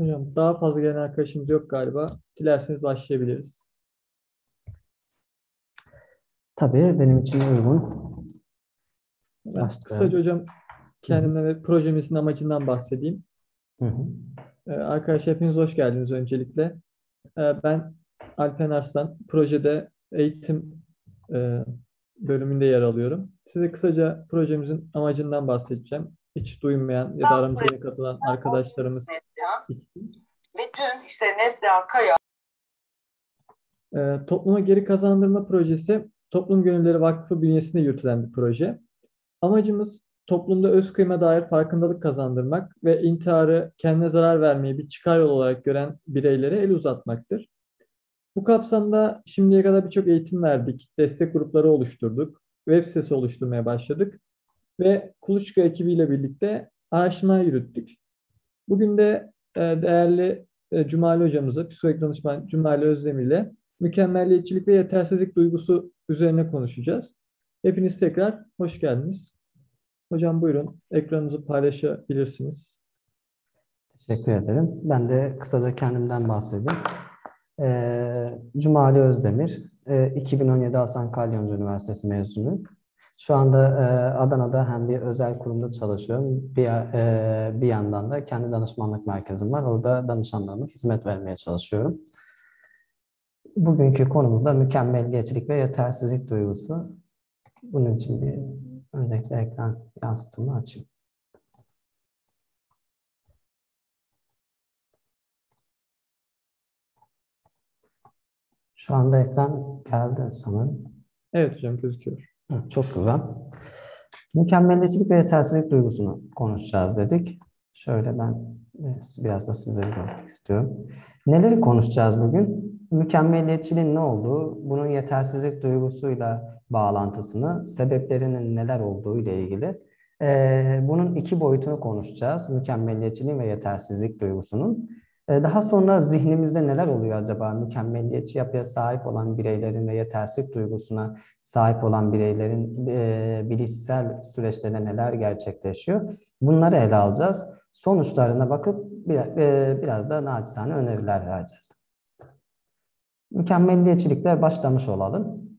Hocam daha fazla gelen arkadaşımız yok galiba. Dilerseniz başlayabiliriz. Tabii benim için uygun. Ben Başka- kısaca hocam kendimden ve projemizin amacından bahsedeyim. Hı hı. Ee, Arkadaşlar hepiniz hoş geldiniz öncelikle. Ee, Ben Alpen Arslan. Projede eğitim e, bölümünde yer alıyorum. Size kısaca projemizin amacından bahsedeceğim. Hiç duymayan ya da aramıza yeni katılan arkadaşlarımız İçin. ve dün işte Neslihan Kaya Ee, Topluma Geri Kazandırma Projesi Toplum Gönülleri Vakfı bünyesinde yürütülen bir proje. Amacımız toplumda öz kıyma dair farkındalık kazandırmak ve intiharı kendine zarar vermeyi bir çıkar yol olarak gören bireylere el uzatmaktır. Bu kapsamda şimdiye kadar birçok eğitim verdik, destek grupları oluşturduk, web sitesi oluşturmaya başladık ve Kuluçka ekibiyle birlikte araştırma yürüttük. Bugün de e, değerli e, Cumali hocamızla, psikolojik danışman Cumali Özdemir ile mükemmelliyetçilik ve yetersizlik duygusu üzerine konuşacağız. Hepiniz tekrar hoş geldiniz. Hocam buyurun, ekranınızı paylaşabilirsiniz. Teşekkür ederim. Ben de kısaca kendimden bahsedeyim. Ee, Cumali Özdemir, ee, 2017 Hasan Kalyoncu Üniversitesi mezunuyum. Şu anda ee, Adana'da hem bir özel kurumda çalışıyorum, bir, ee, bir yandan da kendi danışmanlık merkezim var. Orada danışanlarıma hizmet vermeye çalışıyorum. Bugünkü konumuz da mükemmelliyetçilik ve yetersizlik duygusu. Bunun için bir öncelikle ekran yansıtımı açayım. Şu anda ekran geldi sanırım. Evet hocam gözüküyor. Çok güzel. Mükemmelliyetçilik ve yetersizlik duygusunu konuşacağız dedik. Şöyle ben biraz da sizleri görmek istiyorum. Neleri konuşacağız bugün? Mükemmelliyetçiliğin ne olduğu, bunun yetersizlik duygusuyla bağlantısını, sebeplerinin neler olduğu ile ilgili. e, bunun iki boyutunu konuşacağız. Mükemmelliyetçiliğin ve yetersizlik duygusunun. E, Daha sonra zihnimizde neler oluyor acaba? Mükemmelliyetçi yapıya sahip olan bireylerin ve yetersizlik duygusuna sahip olan bireylerin e, bilişsel süreçlerinde neler gerçekleşiyor? Bunları ele alacağız. Sonuçlarına bakıp e, biraz da naçizane öneriler vereceğiz. Mükemmelliyetçilikle başlamış olalım.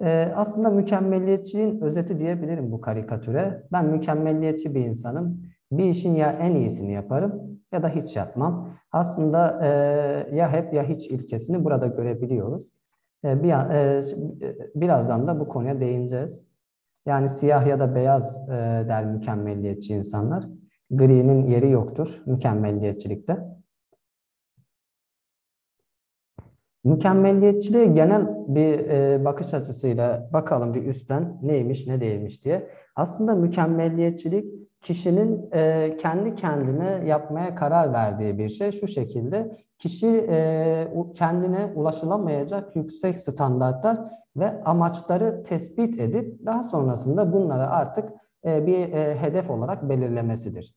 E, aslında mükemmelliyetçiliğin özeti diyebilirim bu karikatüre. Ben mükemmelliyetçi bir insanım. Bir işin ya en iyisini yaparım ya da hiç yapmam. Aslında e, ya hep ya hiç ilkesini burada görebiliyoruz. E, bir, e, e, birazdan da bu konuya değineceğiz. Yani siyah ya da beyaz e, der mükemmelliyetçi insanlar. Gri'nin yeri yoktur mükemmelliyetçilikte. Mükemmelliyetçiliğe genel bir e, bakış açısıyla bakalım bir üstten neymiş ne değilmiş diye. Aslında mükemmelliyetçilik kişinin e, kendi kendine yapmaya karar verdiği bir şey. Şu şekilde kişi e, kendine ulaşılamayacak yüksek standartlar ve amaçları tespit edip daha sonrasında bunları artık e, bir e, hedef olarak belirlemesidir.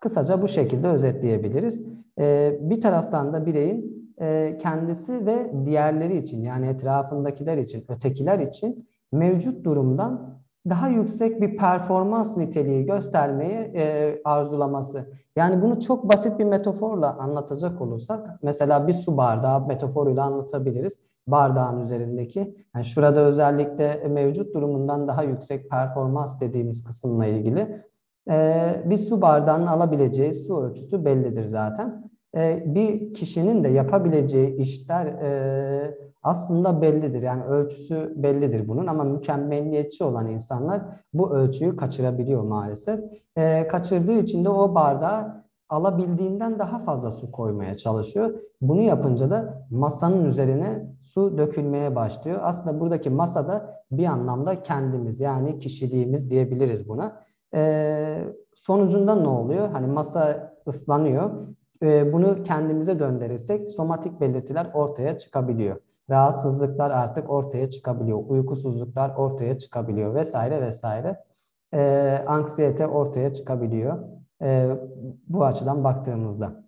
Kısaca bu şekilde özetleyebiliriz. E, bir taraftan da bireyin e, kendisi ve diğerleri için yani etrafındakiler için, ötekiler için mevcut durumdan daha yüksek bir performans niteliği göstermeyi e, arzulaması. Yani bunu çok basit bir metaforla anlatacak olursak, mesela bir su bardağı metaforuyla anlatabiliriz. Bardağın üzerindeki, yani şurada özellikle mevcut durumundan daha yüksek performans dediğimiz kısımla ilgili e, bir su bardağının alabileceği su ölçüsü bellidir zaten. E, bir kişinin de yapabileceği işler e, aslında bellidir. Yani ölçüsü bellidir bunun ama mükemmelliyetçi olan insanlar bu ölçüyü kaçırabiliyor maalesef. E, kaçırdığı için de o bardağa alabildiğinden daha fazla su koymaya çalışıyor. Bunu yapınca da masanın üzerine su dökülmeye başlıyor. Aslında buradaki masada bir anlamda kendimiz yani kişiliğimiz diyebiliriz buna. E, sonucunda ne oluyor? Hani masa ıslanıyor. E, bunu kendimize döndürürsek somatik belirtiler ortaya çıkabiliyor. Rahatsızlıklar artık ortaya çıkabiliyor. Uykusuzluklar ortaya çıkabiliyor vesaire vesaire. E, anksiyete ortaya çıkabiliyor. E, bu açıdan baktığımızda.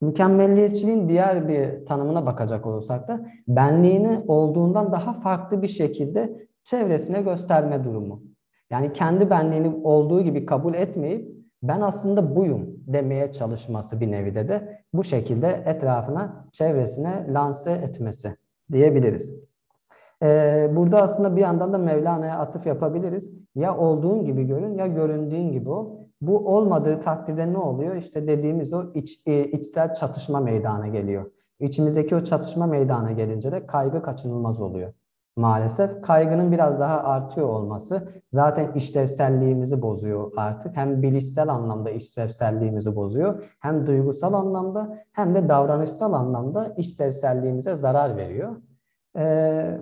Mükemmelliyetçiliğin diğer bir tanımına bakacak olursak da benliğini olduğundan daha farklı bir şekilde çevresine gösterme durumu. Yani kendi benliğini olduğu gibi kabul etmeyip ben aslında buyum demeye çalışması bir nevi de de bu şekilde etrafına, çevresine lanse etmesi diyebiliriz. Ee, burada aslında bir yandan da Mevlana'ya atıf yapabiliriz. Ya olduğun gibi görün ya göründüğün gibi ol. Bu olmadığı takdirde ne oluyor? İşte dediğimiz o iç, e, içsel çatışma meydana geliyor. İçimizdeki o çatışma meydana gelince de kaygı kaçınılmaz oluyor. Maalesef kaygının biraz daha artıyor olması zaten işlevselliğimizi bozuyor artık. Hem bilişsel anlamda işlevselliğimizi bozuyor, hem duygusal anlamda hem de davranışsal anlamda işlevselliğimize zarar veriyor. Ee,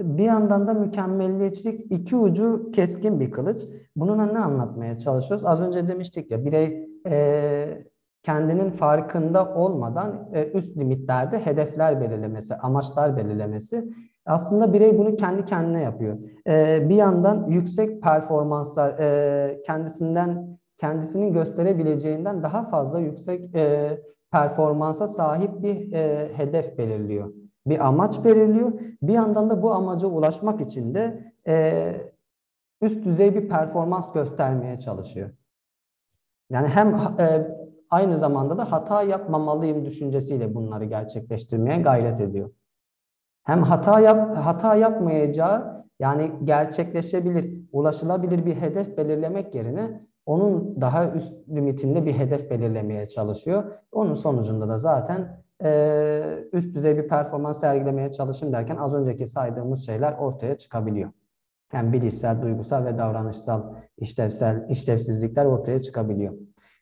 bir yandan da mükemmelliyetçilik iki ucu keskin bir kılıç. Bununla ne anlatmaya çalışıyoruz? Az önce demiştik ya birey e, kendinin farkında olmadan e, üst limitlerde hedefler belirlemesi, amaçlar belirlemesi. Aslında birey bunu kendi kendine yapıyor. E, bir yandan yüksek performanslar e, kendisinden kendisinin gösterebileceğinden daha fazla yüksek performansa sahip bir hedef belirliyor. Bir amaç belirliyor. Bir yandan da bu amaca ulaşmak için de üst düzey bir performans göstermeye çalışıyor. Yani hem aynı zamanda da hata yapmamalıyım düşüncesiyle bunları gerçekleştirmeye gayret ediyor. Hem hata yap hata yapmayacağı yani gerçekleşebilir, ulaşılabilir bir hedef belirlemek yerine onun daha üst limitinde bir hedef belirlemeye çalışıyor. Onun sonucunda da zaten e, üst düzey bir performans sergilemeye çalışın derken az önceki saydığımız şeyler ortaya çıkabiliyor. Yani bilişsel, duygusal ve davranışsal işlevsel işlevsizlikler ortaya çıkabiliyor.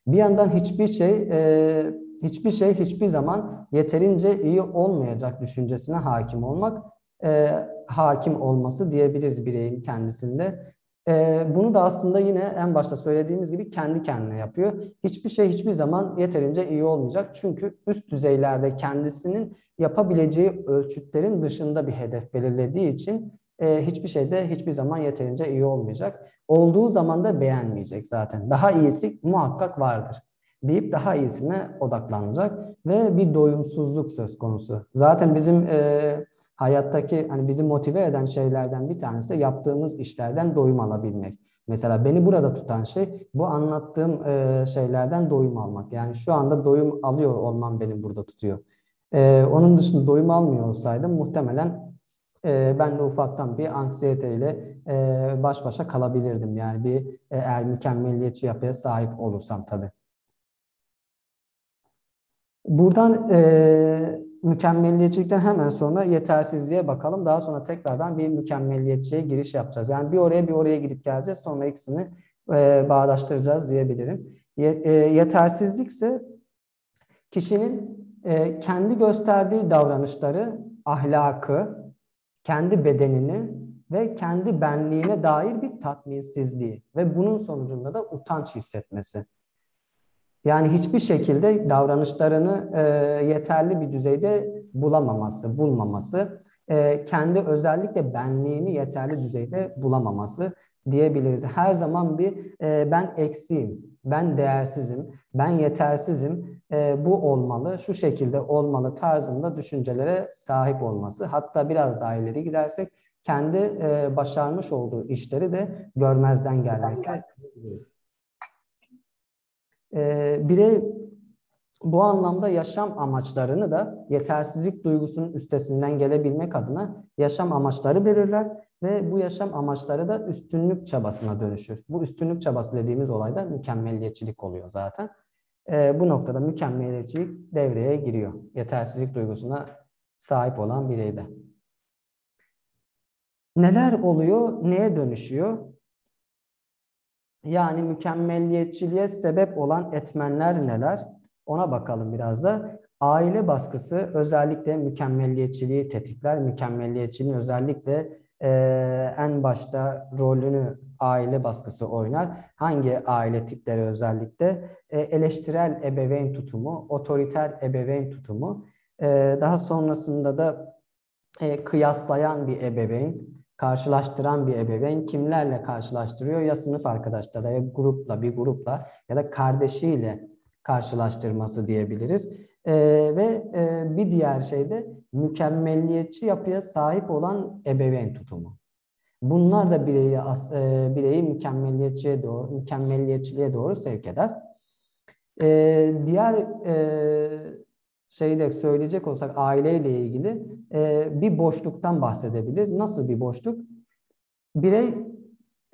Bir yandan hiçbir şey e, hiçbir şey hiçbir zaman yeterince iyi olmayacak düşüncesine hakim olmak e, hakim olması diyebiliriz bireyin kendisinde. E, bunu da aslında yine en başta söylediğimiz gibi kendi kendine yapıyor. Hiçbir şey hiçbir zaman yeterince iyi olmayacak. Çünkü üst düzeylerde kendisinin yapabileceği ölçütlerin dışında bir hedef belirlediği için e, hiçbir şey de hiçbir zaman yeterince iyi olmayacak. Olduğu zaman da beğenmeyecek zaten. Daha iyisi muhakkak vardır deyip daha iyisine odaklanacak ve bir doyumsuzluk söz konusu. Zaten bizim e, hayattaki hani bizi motive eden şeylerden bir tanesi yaptığımız işlerden doyum alabilmek. Mesela beni burada tutan şey bu anlattığım e, şeylerden doyum almak. Yani şu anda doyum alıyor olmam beni burada tutuyor. E, onun dışında doyum almıyor olsaydım muhtemelen e, ben de ufaktan bir anksiyeteyle e, baş başa kalabilirdim. Yani bir e, eğer mükemmeliyetçi yapıya sahip olursam tabii. Buradan e, mükemmelliyetçilikten hemen sonra yetersizliğe bakalım. Daha sonra tekrardan bir mükemmelliyetçiye giriş yapacağız. Yani bir oraya bir oraya gidip geleceğiz. Sonra ikisini e, bağdaştıracağız diyebilirim. Ye, e, yetersizlik ise kişinin e, kendi gösterdiği davranışları, ahlakı, kendi bedenini ve kendi benliğine dair bir tatminsizliği ve bunun sonucunda da utanç hissetmesi. Yani hiçbir şekilde davranışlarını e, yeterli bir düzeyde bulamaması, bulmaması, e, kendi özellikle benliğini yeterli düzeyde bulamaması diyebiliriz. Her zaman bir e, ben eksiğim, ben değersizim, ben yetersizim, e, bu olmalı, şu şekilde olmalı tarzında düşüncelere sahip olması. Hatta biraz daha ileri gidersek kendi e, başarmış olduğu işleri de görmezden gelmesi. E, birey bu anlamda yaşam amaçlarını da yetersizlik duygusunun üstesinden gelebilmek adına yaşam amaçları belirler ve bu yaşam amaçları da üstünlük çabasına dönüşür. Bu üstünlük çabası dediğimiz olay da mükemmelliyetçilik oluyor zaten. E, bu noktada mükemmelliyetçilik devreye giriyor. Yetersizlik duygusuna sahip olan bireyde. Neler oluyor, neye dönüşüyor? Yani mükemmelliyetçiliğe sebep olan etmenler neler? Ona bakalım biraz da. Aile baskısı özellikle mükemmelliyetçiliği tetikler. Mükemmelliyetçiliğin özellikle e, en başta rolünü aile baskısı oynar. Hangi aile tipleri özellikle? E, eleştirel ebeveyn tutumu, otoriter ebeveyn tutumu. E, daha sonrasında da e, kıyaslayan bir ebeveyn, karşılaştıran bir ebeveyn kimlerle karşılaştırıyor? Ya sınıf arkadaşları, ya grupla, bir grupla ya da kardeşiyle karşılaştırması diyebiliriz. E, ve e, bir diğer şey de mükemmelliyetçi yapıya sahip olan ebeveyn tutumu. Bunlar da bireyi e, bireyi mükemmelliyetçiliğe doğru mükemmelliyetçiliğe doğru sevk eder. E, diğer e, şeyi de söyleyecek olsak aileyle ilgili e, bir boşluktan bahsedebiliriz. Nasıl bir boşluk? Birey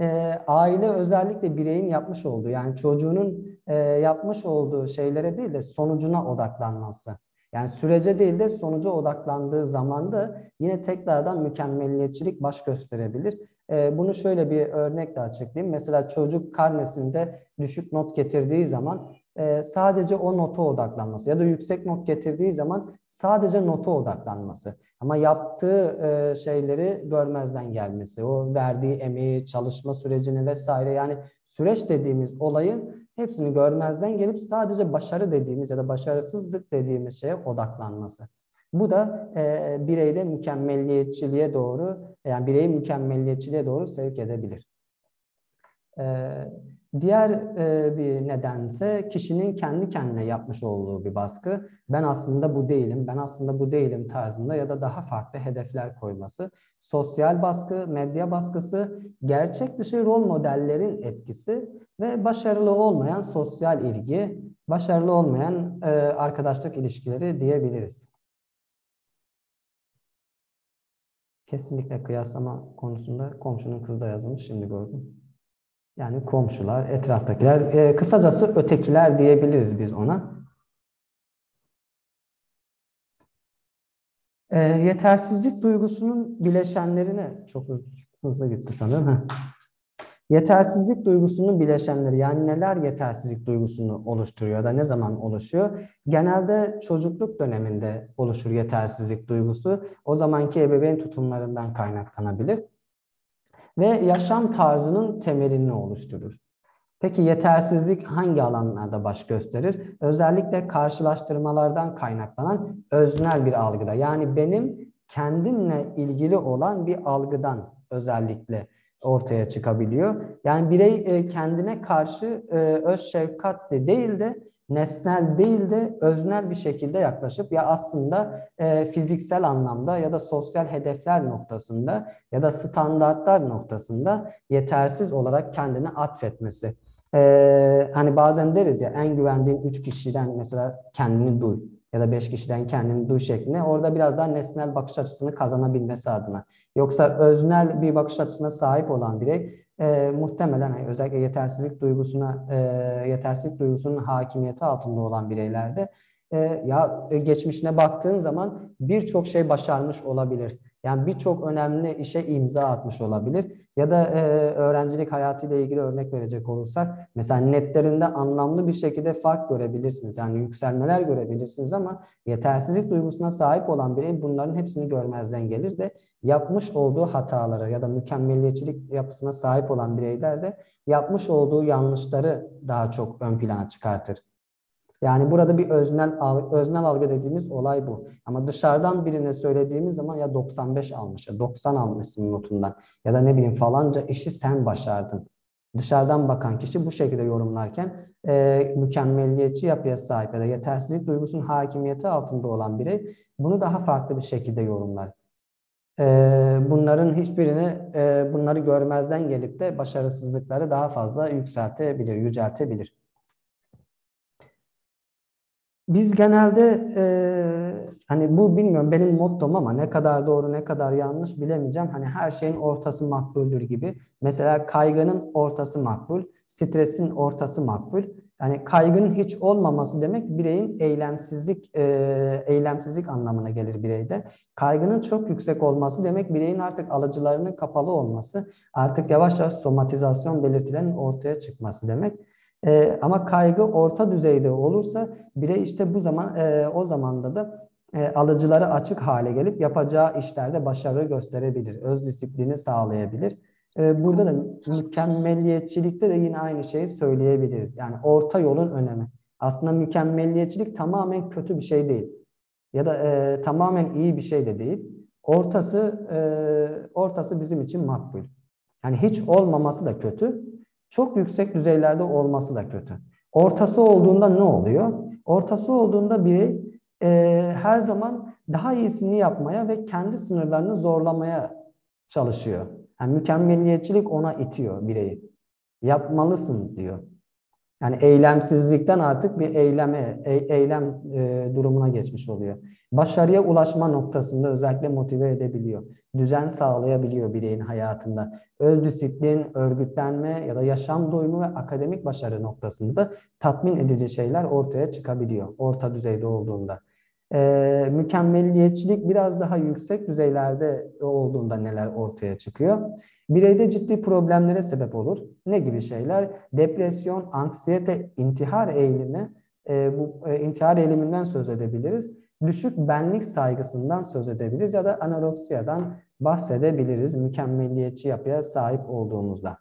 e, aile özellikle bireyin yapmış olduğu yani çocuğunun e, yapmış olduğu şeylere değil de sonucuna odaklanması. Yani sürece değil de sonuca odaklandığı zaman da yine tekrardan mükemmeliyetçilik baş gösterebilir. E, bunu şöyle bir örnekle açıklayayım. Mesela çocuk karnesinde düşük not getirdiği zaman e, sadece o nota odaklanması ya da yüksek not getirdiği zaman sadece nota odaklanması. Ama yaptığı e, şeyleri görmezden gelmesi, o verdiği emeği, çalışma sürecini vesaire yani süreç dediğimiz olayın hepsini görmezden gelip sadece başarı dediğimiz ya da başarısızlık dediğimiz şeye odaklanması. Bu da e, bireyde mükemmelliyetçiliğe doğru, yani bireyi mükemmelliyetçiliğe doğru sevk edebilir. E, diğer e, bir nedense kişinin kendi kendine yapmış olduğu bir baskı. Ben aslında bu değilim, ben aslında bu değilim tarzında ya da daha farklı hedefler koyması. Sosyal baskı, medya baskısı, gerçek dışı rol modellerin etkisi ve başarılı olmayan sosyal ilgi, başarılı olmayan e, arkadaşlık ilişkileri diyebiliriz. Kesinlikle kıyaslama konusunda komşunun kızı da yazılmış şimdi gördüm. Yani komşular, etraftakiler, e, kısacası ötekiler diyebiliriz biz ona. E, yetersizlik duygusunun bileşenlerine çok hızlı gitti sanırım. Heh. Yetersizlik duygusunun bileşenleri yani neler yetersizlik duygusunu oluşturuyor da ne zaman oluşuyor? Genelde çocukluk döneminde oluşur yetersizlik duygusu. O zamanki ebeveyn tutumlarından kaynaklanabilir ve yaşam tarzının temelini oluşturur. Peki yetersizlik hangi alanlarda baş gösterir? Özellikle karşılaştırmalardan kaynaklanan öznel bir algıda. Yani benim kendimle ilgili olan bir algıdan özellikle ortaya çıkabiliyor. Yani birey e, kendine karşı e, öz şefkatli değil de nesnel değil de öznel bir şekilde yaklaşıp ya aslında e, fiziksel anlamda ya da sosyal hedefler noktasında ya da standartlar noktasında yetersiz olarak kendini atfetmesi. E, hani bazen deriz ya en güvendiğin üç kişiden mesela kendini duy ya da beş kişiden kendini duy şeklinde orada biraz daha nesnel bakış açısını kazanabilmesi adına. Yoksa öznel bir bakış açısına sahip olan birey e, muhtemelen hani özellikle yetersizlik duygusuna e, yetersizlik duygusunun hakimiyeti altında olan bireylerde e, ya geçmişine baktığın zaman birçok şey başarmış olabilir. Yani birçok önemli işe imza atmış olabilir. Ya da e, öğrencilik hayatıyla ilgili örnek verecek olursak mesela netlerinde anlamlı bir şekilde fark görebilirsiniz. Yani yükselmeler görebilirsiniz ama yetersizlik duygusuna sahip olan birey bunların hepsini görmezden gelir de yapmış olduğu hataları ya da mükemmeliyetçilik yapısına sahip olan bireyler de yapmış olduğu yanlışları daha çok ön plana çıkartır. Yani burada bir öznel öznel algı dediğimiz olay bu. Ama dışarıdan birine söylediğimiz zaman ya 95 almış ya 90 almışsın notundan ya da ne bileyim falanca işi sen başardın. Dışarıdan bakan kişi bu şekilde yorumlarken e, mükemmeliyetçi yapıya sahip ya da yetersizlik duygusunun hakimiyeti altında olan birey bunu daha farklı bir şekilde yorumlar. E, bunların hiçbirini e, bunları görmezden gelip de başarısızlıkları daha fazla yükseltebilir, yüceltebilir. Biz genelde e, hani bu bilmiyorum benim mottom ama ne kadar doğru ne kadar yanlış bilemeyeceğim. Hani her şeyin ortası makbuldür gibi. Mesela kaygının ortası makbul, stresin ortası makbul. Yani kaygının hiç olmaması demek bireyin eylemsizlik e, eylemsizlik anlamına gelir bireyde. Kaygının çok yüksek olması demek bireyin artık alıcılarının kapalı olması, artık yavaş yavaş somatizasyon belirtilerinin ortaya çıkması demek. E, ama kaygı orta düzeyde olursa birey işte bu zaman e, o zamanda da e, alıcıları açık hale gelip yapacağı işlerde başarı gösterebilir, öz disiplini sağlayabilir. E, burada da mükemmeliyetçilikte de yine aynı şeyi söyleyebiliriz. Yani orta yolun önemi. Aslında mükemmeliyetçilik tamamen kötü bir şey değil. Ya da e, tamamen iyi bir şey de değil. Ortası e, ortası bizim için makbul. Yani hiç olmaması da kötü çok yüksek düzeylerde olması da kötü. Ortası olduğunda ne oluyor? Ortası olduğunda biri e, her zaman daha iyisini yapmaya ve kendi sınırlarını zorlamaya çalışıyor. Yani mükemmeliyetçilik ona itiyor bireyi. Yapmalısın diyor. Yani eylemsizlikten artık bir eyleme, e, eylem e, durumuna geçmiş oluyor. Başarıya ulaşma noktasında özellikle motive edebiliyor. Düzen sağlayabiliyor bireyin hayatında. Öz disiplin, örgütlenme ya da yaşam doyumu ve akademik başarı noktasında da tatmin edici şeyler ortaya çıkabiliyor. Orta düzeyde olduğunda. E, mükemmelliyetçilik biraz daha yüksek düzeylerde olduğunda neler ortaya çıkıyor? Bireyde ciddi problemlere sebep olur. Ne gibi şeyler? Depresyon, anksiyete, intihar eğilimi, e, bu e, intihar eğiliminden söz edebiliriz. Düşük benlik saygısından söz edebiliriz ya da anoreksiyadan bahsedebiliriz mükemmelliyetçi yapıya sahip olduğumuzda.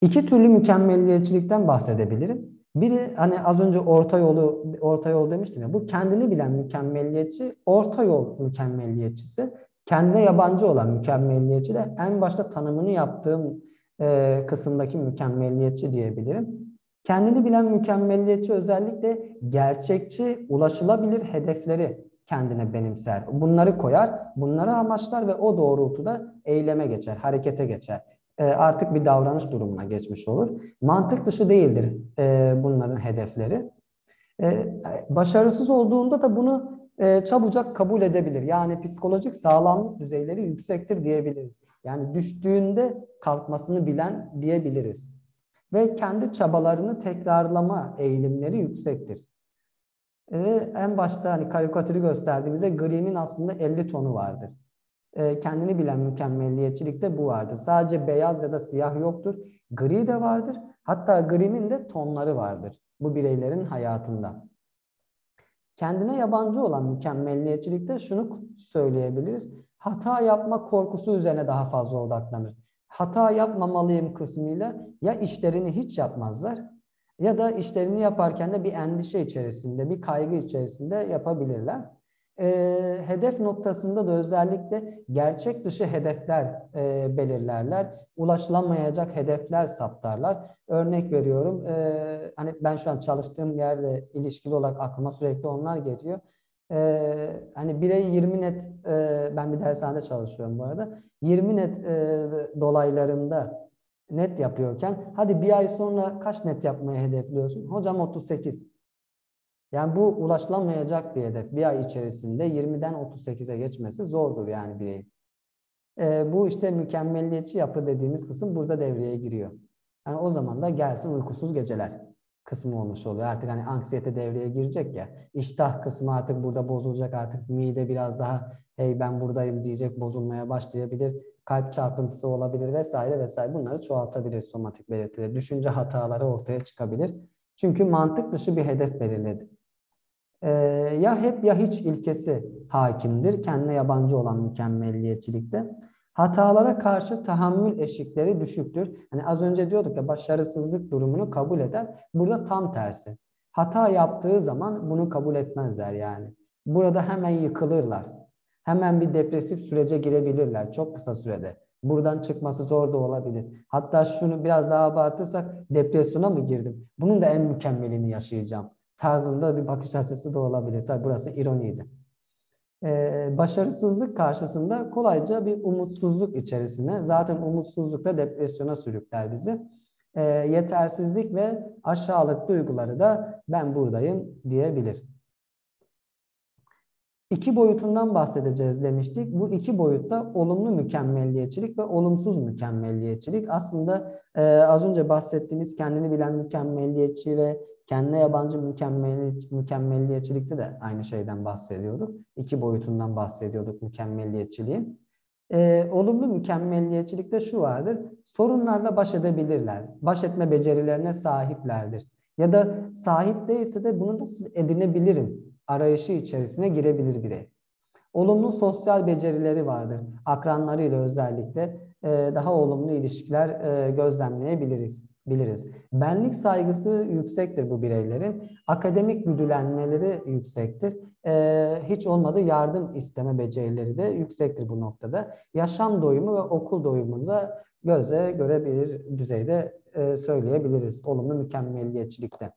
İki türlü mükemmelliyetçilikten bahsedebilirim. Biri hani az önce orta yolu orta yol demiştim ya bu kendini bilen mükemmelliyetçi, orta yol mükemmelliyetçisi kendine yabancı olan mükemmelliyetçi de en başta tanımını yaptığım e, kısımdaki mükemmelliyetçi diyebilirim. Kendini bilen mükemmelliyetçi özellikle gerçekçi, ulaşılabilir hedefleri kendine benimser. Bunları koyar, bunları amaçlar ve o doğrultuda eyleme geçer, harekete geçer. E, artık bir davranış durumuna geçmiş olur. Mantık dışı değildir e, bunların hedefleri. E, başarısız olduğunda da bunu e, çabucak kabul edebilir. Yani psikolojik sağlamlık düzeyleri yüksektir diyebiliriz. Yani düştüğünde kalkmasını bilen diyebiliriz. Ve kendi çabalarını tekrarlama eğilimleri yüksektir. Ve en başta hani karikatürü gösterdiğimizde gri'nin aslında 50 tonu vardır. E, kendini bilen mükemmelliyetçilikte bu vardır. Sadece beyaz ya da siyah yoktur. Gri de vardır. Hatta gri'nin de tonları vardır bu bireylerin hayatında. Kendine yabancı olan mükemmelliyetçilikte şunu söyleyebiliriz. Hata yapma korkusu üzerine daha fazla odaklanır. Hata yapmamalıyım kısmıyla ya işlerini hiç yapmazlar ya da işlerini yaparken de bir endişe içerisinde, bir kaygı içerisinde yapabilirler e, hedef noktasında da özellikle gerçek dışı hedefler e, belirlerler. Ulaşılamayacak hedefler saptarlar. Örnek veriyorum, e, hani ben şu an çalıştığım yerde ilişkili olarak aklıma sürekli onlar geliyor. E, hani birey 20 net, e, ben bir dershanede çalışıyorum bu arada, 20 net e, dolaylarında net yapıyorken, hadi bir ay sonra kaç net yapmayı hedefliyorsun? Hocam 38. Yani bu ulaşılamayacak bir hedef. Bir ay içerisinde 20'den 38'e geçmesi zordur yani bireyin. E, bu işte mükemmelliyetçi yapı dediğimiz kısım burada devreye giriyor. Yani o zaman da gelsin uykusuz geceler kısmı olmuş oluyor. Artık hani anksiyete devreye girecek ya. İştah kısmı artık burada bozulacak. Artık mide biraz daha hey ben buradayım diyecek bozulmaya başlayabilir. Kalp çarpıntısı olabilir vesaire vesaire. Bunları çoğaltabilir somatik belirtileri. Düşünce hataları ortaya çıkabilir. Çünkü mantık dışı bir hedef belirledi e, ya hep ya hiç ilkesi hakimdir. Kendine yabancı olan mükemmelliyetçilikte. Hatalara karşı tahammül eşikleri düşüktür. Hani az önce diyorduk ya başarısızlık durumunu kabul eder. Burada tam tersi. Hata yaptığı zaman bunu kabul etmezler yani. Burada hemen yıkılırlar. Hemen bir depresif sürece girebilirler çok kısa sürede. Buradan çıkması zor da olabilir. Hatta şunu biraz daha abartırsak depresyona mı girdim? Bunun da en mükemmelini yaşayacağım tarzında bir bakış açısı da olabilir. Tabi burası ironiydi. Başarısızlık karşısında kolayca bir umutsuzluk içerisine, zaten umutsuzluk da depresyona sürükler bizi. Ee, yetersizlik ve aşağılık duyguları da ben buradayım diyebilir. İki boyutundan bahsedeceğiz demiştik. Bu iki boyutta olumlu mükemmelliyetçilik ve olumsuz mükemmelliyetçilik. Aslında e, az önce bahsettiğimiz kendini bilen mükemmelliyetçi ve Kendine yabancı mükemmeli, mükemmelliyetçilikte de aynı şeyden bahsediyorduk. İki boyutundan bahsediyorduk mükemmelliyetçiliğin. Ee, olumlu mükemmelliyetçilikte şu vardır. Sorunlarla baş edebilirler. Baş etme becerilerine sahiplerdir. Ya da sahip değilse de bunu nasıl edinebilirim arayışı içerisine girebilir birey. Olumlu sosyal becerileri vardır. Akranlarıyla özellikle e, daha olumlu ilişkiler e, gözlemleyebiliriz biliriz. Benlik saygısı yüksektir bu bireylerin. Akademik güdülenmeleri yüksektir. Ee, hiç olmadı yardım isteme becerileri de yüksektir bu noktada. Yaşam doyumu ve okul doyumunu da göze görebilir düzeyde e, söyleyebiliriz olumlu mükemmelliyetçilikte.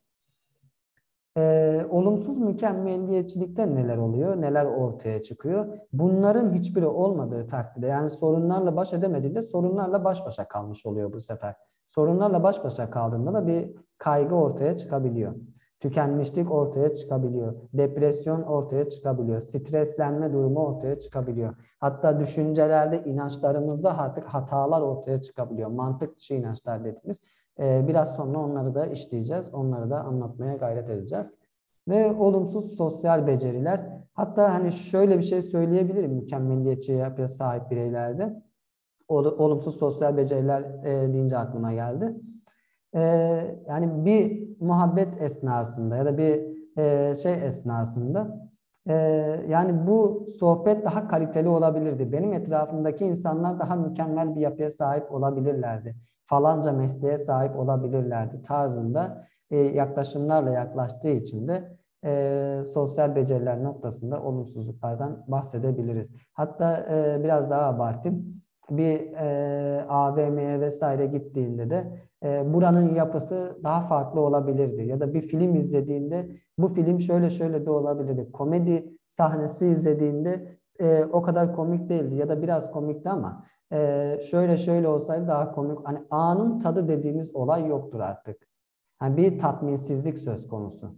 Ee, olumsuz mükemmelliyetçilikte neler oluyor, neler ortaya çıkıyor? Bunların hiçbiri olmadığı takdirde yani sorunlarla baş edemediğinde sorunlarla baş başa kalmış oluyor bu sefer. Sorunlarla baş başa kaldığında da bir kaygı ortaya çıkabiliyor. Tükenmişlik ortaya çıkabiliyor. Depresyon ortaya çıkabiliyor. Streslenme durumu ortaya çıkabiliyor. Hatta düşüncelerde, inançlarımızda artık hatalar ortaya çıkabiliyor. Mantık dışı inançlar dediğimiz. Ee, biraz sonra onları da işleyeceğiz. Onları da anlatmaya gayret edeceğiz. Ve olumsuz sosyal beceriler. Hatta hani şöyle bir şey söyleyebilirim mükemmeliyetçi yapıya sahip bireylerde. Olumsuz sosyal beceriler e, deyince aklıma geldi. E, yani bir muhabbet esnasında ya da bir e, şey esnasında yani bu sohbet daha kaliteli olabilirdi. Benim etrafımdaki insanlar daha mükemmel bir yapıya sahip olabilirlerdi falanca mesleğe sahip olabilirlerdi tarzında e, yaklaşımlarla yaklaştığı için de e, sosyal beceriler noktasında olumsuzluklardan bahsedebiliriz. Hatta e, biraz daha abartayım. Bir e, AVM'ye vesaire gittiğinde de e, buranın yapısı daha farklı olabilirdi. Ya da bir film izlediğinde bu film şöyle şöyle de olabilirdi. Komedi sahnesi izlediğinde e, o kadar komik değildi ya da biraz komikti ama e, şöyle şöyle olsaydı daha komik. Hani anın tadı dediğimiz olay yoktur artık. Yani bir tatminsizlik söz konusu.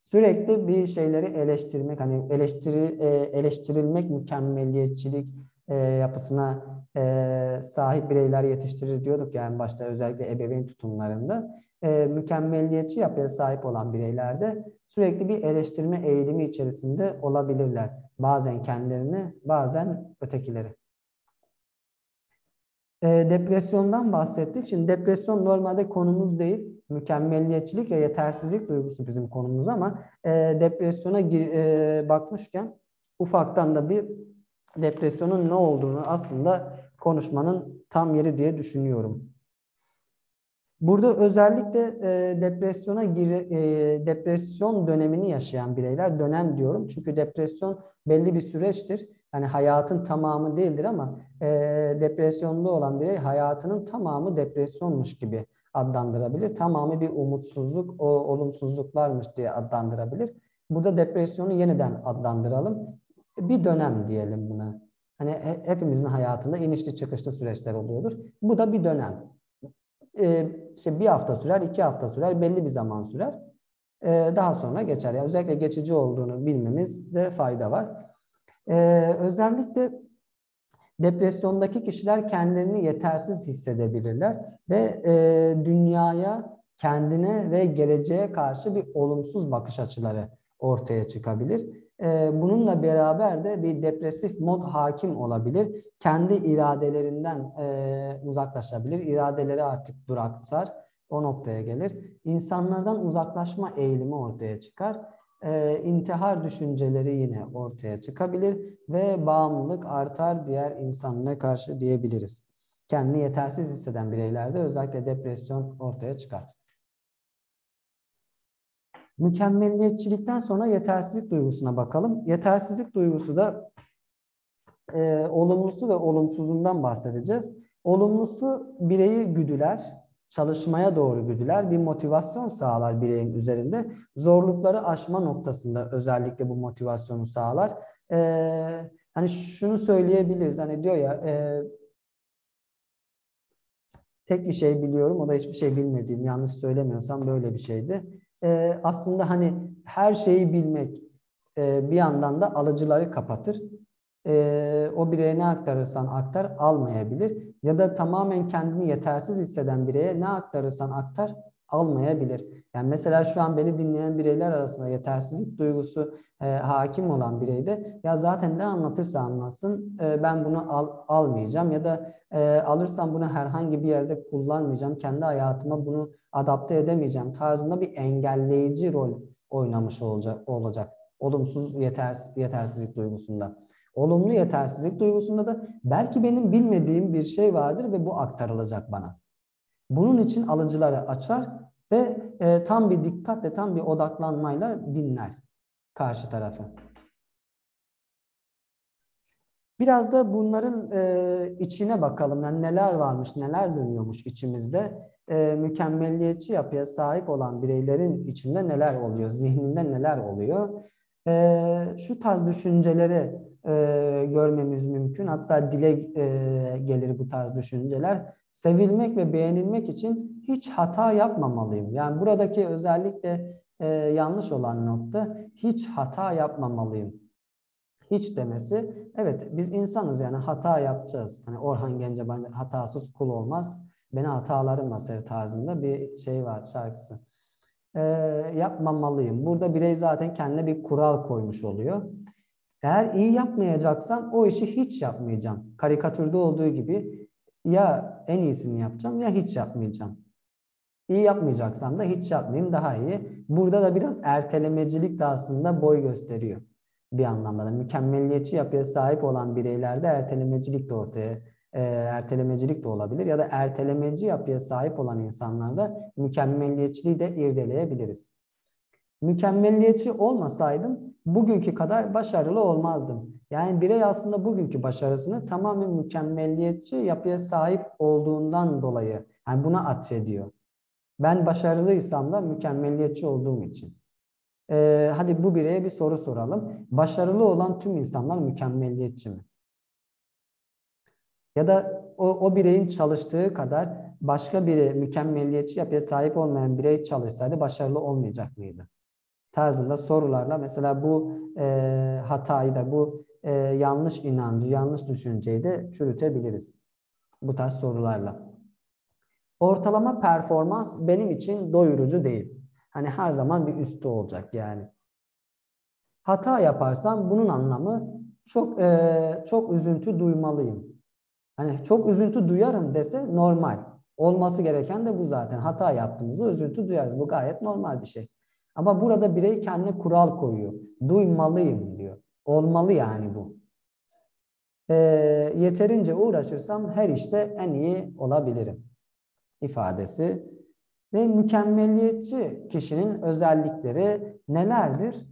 Sürekli bir şeyleri eleştirmek, hani eleştiri, e, eleştirilmek mükemmeliyetçilik e, yapısına e, sahip bireyler yetiştirir diyorduk yani başta özellikle ebeveyn tutumlarında. E, mükemmeliyetçi yapıya sahip olan bireylerde sürekli bir eleştirme eğilimi içerisinde olabilirler. Bazen kendilerini, bazen ötekileri. E, depresyondan bahsettik. Şimdi depresyon normalde konumuz değil. Mükemmelliyetçilik ve yetersizlik duygusu bizim konumuz ama e, depresyona e, bakmışken ufaktan da bir depresyonun ne olduğunu aslında konuşmanın tam yeri diye düşünüyorum. Burada özellikle e, depresyona gir, e, depresyon dönemini yaşayan bireyler dönem diyorum çünkü depresyon belli bir süreçtir hani hayatın tamamı değildir ama e, depresyonda olan birey hayatının tamamı depresyonmuş gibi adlandırabilir. Tamamı bir umutsuzluk, o olumsuzluklarmış diye adlandırabilir. Burada depresyonu yeniden adlandıralım. Bir dönem diyelim buna. Hani hepimizin hayatında inişli çıkışlı süreçler oluyordur. Bu da bir dönem. Ee, işte bir hafta sürer, iki hafta sürer, belli bir zaman sürer. Ee, daha sonra geçer. Yani özellikle geçici olduğunu bilmemizde fayda var. Ee, özellikle depresyondaki kişiler kendilerini yetersiz hissedebilirler ve e, dünyaya, kendine ve geleceğe karşı bir olumsuz bakış açıları ortaya çıkabilir. E, bununla beraber de bir depresif mod hakim olabilir. Kendi iradelerinden e, uzaklaşabilir. İradeleri artık duraksar. O noktaya gelir. İnsanlardan uzaklaşma eğilimi ortaya çıkar e, intihar düşünceleri yine ortaya çıkabilir ve bağımlılık artar diğer insanlara karşı diyebiliriz. Kendini yetersiz hisseden bireylerde özellikle depresyon ortaya çıkar. Mükemmelliyetçilikten sonra yetersizlik duygusuna bakalım. Yetersizlik duygusu da e, olumlusu ve olumsuzundan bahsedeceğiz. Olumlusu bireyi güdüler, çalışmaya doğru güdüler bir motivasyon sağlar bireyin üzerinde. Zorlukları aşma noktasında özellikle bu motivasyonu sağlar. Ee, hani şunu söyleyebiliriz hani diyor ya e, tek bir şey biliyorum o da hiçbir şey bilmediğim yanlış söylemiyorsam böyle bir şeydi. Ee, aslında hani her şeyi bilmek e, bir yandan da alıcıları kapatır e, o bireye ne aktarırsan aktar almayabilir. Ya da tamamen kendini yetersiz hisseden bireye ne aktarırsan aktar almayabilir. Yani mesela şu an beni dinleyen bireyler arasında yetersizlik duygusu e, hakim olan bireyde ya zaten ne anlatırsa anlatsın e, ben bunu al, almayacağım ya da e, alırsam bunu herhangi bir yerde kullanmayacağım. Kendi hayatıma bunu adapte edemeyeceğim tarzında bir engelleyici rol oynamış olacak. olacak. Olumsuz yetersiz, yetersizlik duygusunda. Olumlu yetersizlik duygusunda da belki benim bilmediğim bir şey vardır ve bu aktarılacak bana. Bunun için alıcıları açar ve e, tam bir dikkatle, tam bir odaklanmayla dinler karşı tarafı. Biraz da bunların e, içine bakalım. Yani neler varmış, neler dönüyormuş içimizde. E, mükemmelliyetçi yapıya sahip olan bireylerin içinde neler oluyor, zihninde neler oluyor? E, şu tarz düşünceleri e, görmemiz mümkün. Hatta dile e, gelir bu tarz düşünceler. Sevilmek ve beğenilmek için hiç hata yapmamalıyım. Yani buradaki özellikle e, yanlış olan nokta hiç hata yapmamalıyım. Hiç demesi, evet biz insanız yani hata yapacağız. Hani Orhan Gencebay hatasız kul olmaz. Beni hatalarımla sev tarzında bir şey var şarkısı. E, yapmamalıyım. Burada birey zaten kendine bir kural koymuş oluyor. Eğer iyi yapmayacaksam o işi hiç yapmayacağım. Karikatürde olduğu gibi ya en iyisini yapacağım ya hiç yapmayacağım. İyi yapmayacaksam da hiç yapmayayım daha iyi. Burada da biraz ertelemecilik de aslında boy gösteriyor bir anlamda da. Mükemmelliyetçi yapıya sahip olan bireylerde ertelemecilik de ortaya e, ertelemecilik de olabilir ya da ertelemeci yapıya sahip olan insanlarda mükemmelliyetçiliği de irdeleyebiliriz. Mükemmelliyetçi olmasaydım bugünkü kadar başarılı olmazdım. Yani birey aslında bugünkü başarısını tamamen mükemmelliyetçi yapıya sahip olduğundan dolayı yani buna atfediyor. Ben başarılıysam da mükemmelliyetçi olduğum için. Ee, hadi bu bireye bir soru soralım. Başarılı olan tüm insanlar mükemmelliyetçi mi? Ya da o, o bireyin çalıştığı kadar başka biri mükemmelliyetçi yapıya sahip olmayan birey çalışsaydı başarılı olmayacak mıydı? Tarzında sorularla mesela bu e, hatayı da bu e, yanlış inancı, yanlış düşünceyi de çürütebiliriz. Bu tarz sorularla. Ortalama performans benim için doyurucu değil. Hani her zaman bir üstü olacak yani. Hata yaparsam bunun anlamı çok e, çok üzüntü duymalıyım. Hani çok üzüntü duyarım dese normal. Olması gereken de bu zaten. Hata yaptığımızda üzüntü duyarız. Bu gayet normal bir şey. Ama burada birey kendine kural koyuyor. Duymalıyım diyor. Olmalı yani bu. E, yeterince uğraşırsam her işte en iyi olabilirim ifadesi ve mükemmeliyetçi kişinin özellikleri nelerdir?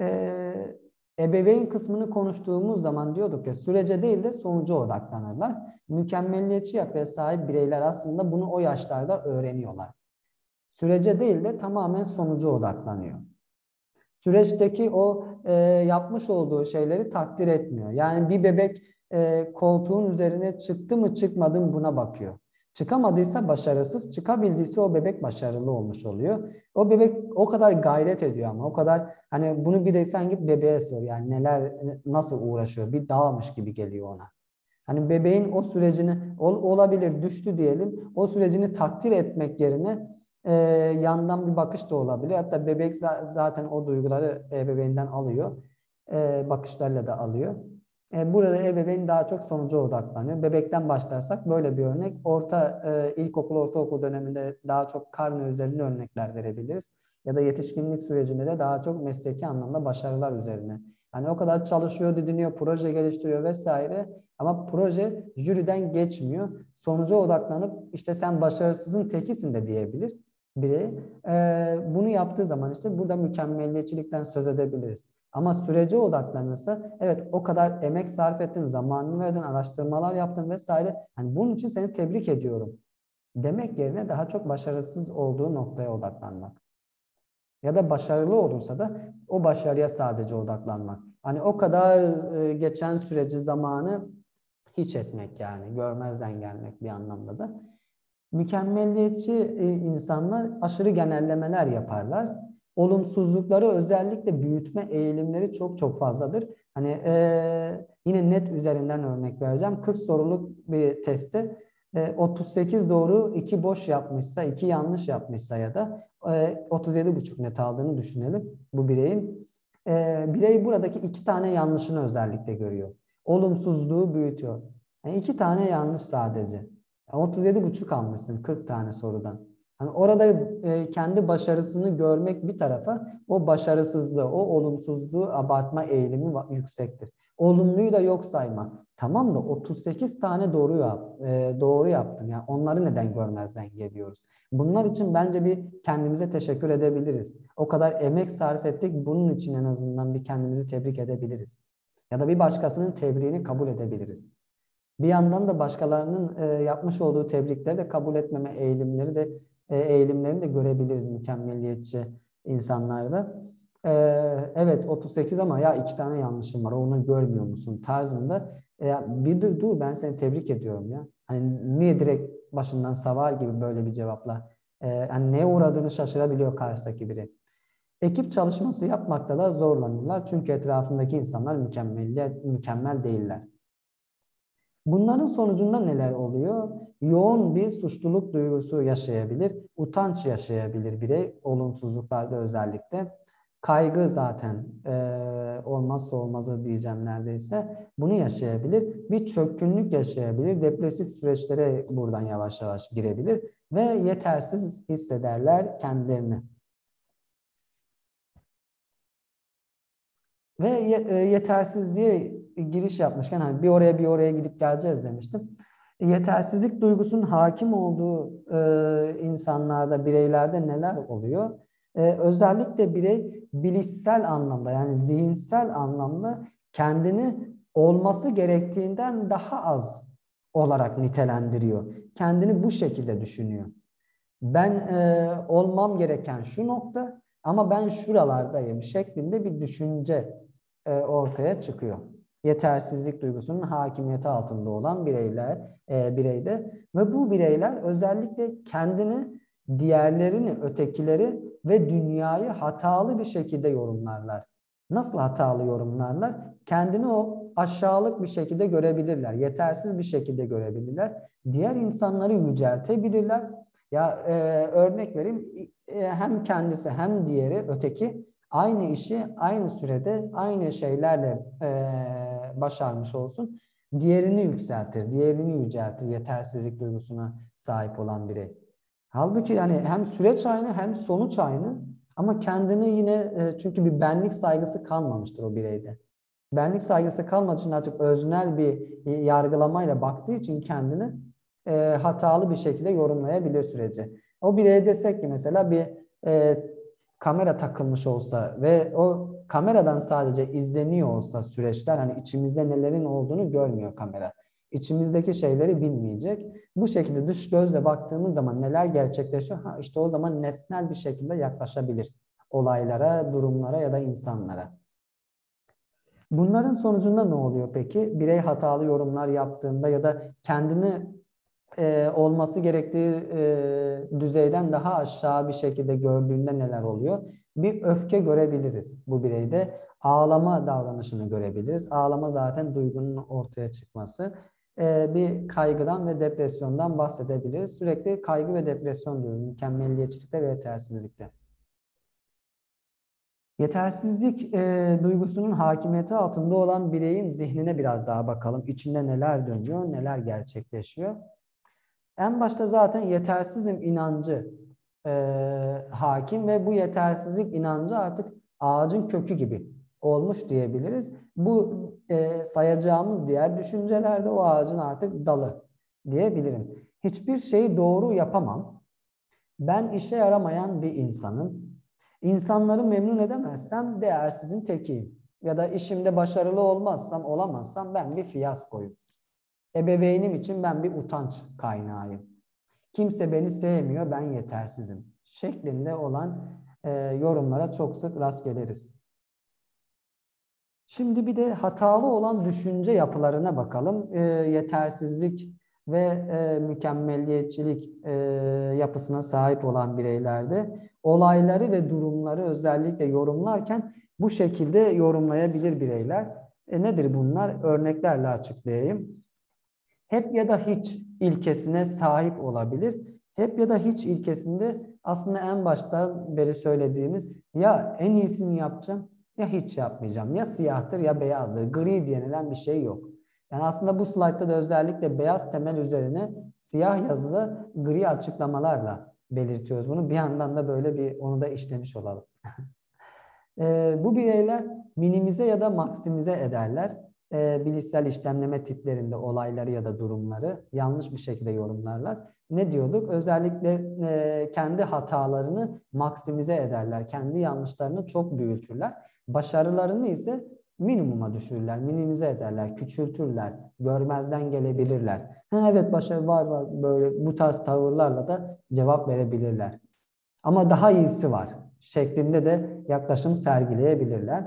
Ee, ebeveyn kısmını konuştuğumuz zaman diyorduk ya sürece değil de sonuca odaklanırlar. Mükemmeliyetçi yapıya sahip bireyler aslında bunu o yaşlarda öğreniyorlar. Sürece değil de tamamen sonuca odaklanıyor. Süreçteki o e, yapmış olduğu şeyleri takdir etmiyor. Yani bir bebek e, koltuğun üzerine çıktı mı çıkmadı mı buna bakıyor. Çıkamadıysa başarısız, çıkabildiyse o bebek başarılı olmuş oluyor. O bebek o kadar gayret ediyor ama o kadar hani bunu bir de sen git bebeğe sor yani neler nasıl uğraşıyor bir dağmış gibi geliyor ona. Hani bebeğin o sürecini ol, olabilir düştü diyelim o sürecini takdir etmek yerine e, yandan bir bakış da olabilir. Hatta bebek zaten o duyguları ebeveynden alıyor. E, bakışlarla da alıyor. E, burada ebeveyn daha çok sonuca odaklanıyor. Bebekten başlarsak böyle bir örnek. Orta e, ilkokul, ortaokul döneminde daha çok karne üzerine örnekler verebiliriz. Ya da yetişkinlik sürecinde de daha çok mesleki anlamda başarılar üzerine. Yani o kadar çalışıyor, didiniyor, proje geliştiriyor vesaire. Ama proje jüriden geçmiyor. Sonuca odaklanıp işte sen başarısızın tekisin de diyebilir biri. Ee, bunu yaptığı zaman işte burada mükemmelliyetçilikten söz edebiliriz. Ama sürece odaklanırsa evet o kadar emek sarf ettin, zamanını verdin, araştırmalar yaptın vesaire. Yani bunun için seni tebrik ediyorum. Demek yerine daha çok başarısız olduğu noktaya odaklanmak. Ya da başarılı olursa da o başarıya sadece odaklanmak. Hani o kadar e, geçen süreci, zamanı hiç etmek yani. Görmezden gelmek bir anlamda da. Mükemmelliyetçi e, insanlar aşırı genellemeler yaparlar olumsuzlukları özellikle büyütme eğilimleri çok çok fazladır. Hani e, yine net üzerinden örnek vereceğim. 40 soruluk bir testte e, 38 doğru, 2 boş yapmışsa, 2 yanlış yapmışsa ya da e, 37,5 net aldığını düşünelim bu bireyin. E, birey buradaki iki tane yanlışını özellikle görüyor. Olumsuzluğu büyütüyor. Yani iki tane yanlış sadece. 37,5 almışsın 40 tane sorudan. Yani orada e, kendi başarısını görmek bir tarafa, o başarısızlığı, o olumsuzluğu abartma eğilimi yüksektir. Olumluyu da yok sayma. Tamam da 38 tane doğru yap, e, doğru yaptın. Yani onları neden görmezden geliyoruz? Bunlar için bence bir kendimize teşekkür edebiliriz. O kadar emek sarf ettik. Bunun için en azından bir kendimizi tebrik edebiliriz. Ya da bir başkasının tebriğini kabul edebiliriz. Bir yandan da başkalarının e, yapmış olduğu tebrikleri de kabul etmeme eğilimleri de e, eğilimlerini de görebiliriz mükemmeliyetçi insanlarda. E, evet 38 ama ya iki tane yanlışım var onu görmüyor musun tarzında e, bir dur, dur ben seni tebrik ediyorum ya. Hani niye direkt başından savar gibi böyle bir cevapla e, yani neye uğradığını şaşırabiliyor karşıdaki biri. Ekip çalışması yapmakta da zorlanırlar çünkü etrafındaki insanlar mükemmel, mükemmel değiller. Bunların sonucunda neler oluyor? Yoğun bir suçluluk duygusu yaşayabilir, utanç yaşayabilir birey olumsuzluklarda özellikle. Kaygı zaten e, olmazsa olmazı diyeceğim neredeyse. Bunu yaşayabilir. Bir çökkünlük yaşayabilir. Depresif süreçlere buradan yavaş yavaş girebilir. Ve yetersiz hissederler kendilerini. Ve yetersizliğe giriş yapmışken hani bir oraya bir oraya gidip geleceğiz demiştim. Yetersizlik duygusunun hakim olduğu e, insanlarda, bireylerde neler oluyor? E, özellikle birey bilişsel anlamda yani zihinsel anlamda kendini olması gerektiğinden daha az olarak nitelendiriyor. Kendini bu şekilde düşünüyor. Ben e, olmam gereken şu nokta ama ben şuralardayım şeklinde bir düşünce e, ortaya çıkıyor yetersizlik duygusunun hakimiyeti altında olan bireyler e, bireyde ve bu bireyler özellikle kendini diğerlerini, ötekileri ve dünyayı hatalı bir şekilde yorumlarlar. Nasıl hatalı yorumlarlar? Kendini o aşağılık bir şekilde görebilirler, yetersiz bir şekilde görebilirler. Diğer insanları yüceltebilirler. Ya e, örnek vereyim, e, hem kendisi hem diğeri, öteki aynı işi aynı sürede aynı şeylerle e, başarmış olsun. Diğerini yükseltir, diğerini yüceltir yetersizlik duygusuna sahip olan birey. Halbuki yani hem süreç aynı hem sonuç aynı ama kendini yine e, çünkü bir benlik saygısı kalmamıştır o bireyde. Benlik saygısı kalmadığı için artık öznel bir yargılamayla baktığı için kendini e, hatalı bir şekilde yorumlayabilir süreci. O bireye desek ki mesela bir e, kamera takılmış olsa ve o kameradan sadece izleniyor olsa süreçler hani içimizde nelerin olduğunu görmüyor kamera. İçimizdeki şeyleri bilmeyecek. Bu şekilde dış gözle baktığımız zaman neler gerçekleşiyor? Ha işte o zaman nesnel bir şekilde yaklaşabilir olaylara, durumlara ya da insanlara. Bunların sonucunda ne oluyor peki? Birey hatalı yorumlar yaptığında ya da kendini e, olması gerektiği e, düzeyden daha aşağı bir şekilde gördüğünde neler oluyor? Bir öfke görebiliriz bu bireyde. Ağlama davranışını görebiliriz. Ağlama zaten duygunun ortaya çıkması. E, bir kaygıdan ve depresyondan bahsedebiliriz. Sürekli kaygı ve depresyon diyoruz. Mükemmelliyetçilikte ve yetersizlikte. Yetersizlik e, duygusunun hakimiyeti altında olan bireyin zihnine biraz daha bakalım. İçinde neler dönüyor, neler gerçekleşiyor. En başta zaten yetersizim inancı e, hakim ve bu yetersizlik inancı artık ağacın kökü gibi olmuş diyebiliriz. Bu e, sayacağımız diğer düşüncelerde o ağacın artık dalı diyebilirim. Hiçbir şeyi doğru yapamam. Ben işe yaramayan bir insanım. İnsanları memnun edemezsem değersizin tekiyim. Ya da işimde başarılı olmazsam, olamazsam ben bir fiyaskoyum. Ebeveynim için ben bir utanç kaynağıyım. Kimse beni sevmiyor, ben yetersizim. Şeklinde olan e, yorumlara çok sık rast geliriz. Şimdi bir de hatalı olan düşünce yapılarına bakalım. E, yetersizlik ve e, mükemmelliyetçilik e, yapısına sahip olan bireylerde olayları ve durumları özellikle yorumlarken bu şekilde yorumlayabilir bireyler. E, nedir bunlar? Örneklerle açıklayayım hep ya da hiç ilkesine sahip olabilir. Hep ya da hiç ilkesinde aslında en baştan beri söylediğimiz ya en iyisini yapacağım ya hiç yapmayacağım. Ya siyahtır ya beyazdır. Gri denilen bir şey yok. Yani aslında bu slaytta da özellikle beyaz temel üzerine siyah yazılı gri açıklamalarla belirtiyoruz bunu. Bir yandan da böyle bir onu da işlemiş olalım. e, bu bireyler minimize ya da maksimize ederler e, bilişsel işlemleme tiplerinde olayları ya da durumları yanlış bir şekilde yorumlarlar. Ne diyorduk? Özellikle e, kendi hatalarını maksimize ederler. Kendi yanlışlarını çok büyütürler. Başarılarını ise minimuma düşürürler, minimize ederler, küçültürler, görmezden gelebilirler. Ha, evet başarı var var böyle bu tarz tavırlarla da cevap verebilirler. Ama daha iyisi var şeklinde de yaklaşım sergileyebilirler.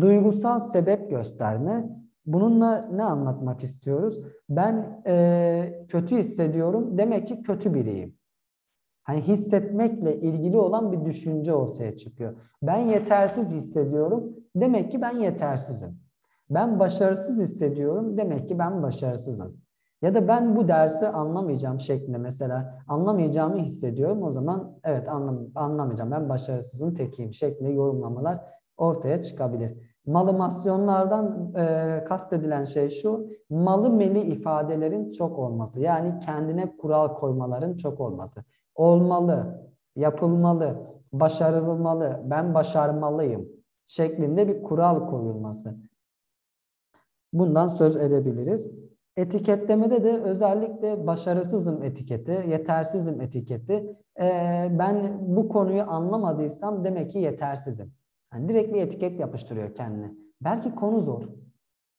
Duygusal sebep gösterme. Bununla ne anlatmak istiyoruz? Ben e, kötü hissediyorum. Demek ki kötü biriyim. Hani hissetmekle ilgili olan bir düşünce ortaya çıkıyor. Ben yetersiz hissediyorum. Demek ki ben yetersizim. Ben başarısız hissediyorum. Demek ki ben başarısızım. Ya da ben bu dersi anlamayacağım şeklinde mesela anlamayacağımı hissediyorum. O zaman evet anlam anlamayacağım. Ben başarısızın tekiyim şeklinde yorumlamalar ortaya çıkabilir. Malımasyonlardan e, kastedilen şey şu, malı meli ifadelerin çok olması. Yani kendine kural koymaların çok olması. Olmalı, yapılmalı, başarılmalı, ben başarmalıyım şeklinde bir kural koyulması. Bundan söz edebiliriz. Etiketlemede de özellikle başarısızım etiketi, yetersizim etiketi. Ee, ben bu konuyu anlamadıysam demek ki yetersizim. Yani direkt bir etiket yapıştırıyor kendine. Belki konu zor.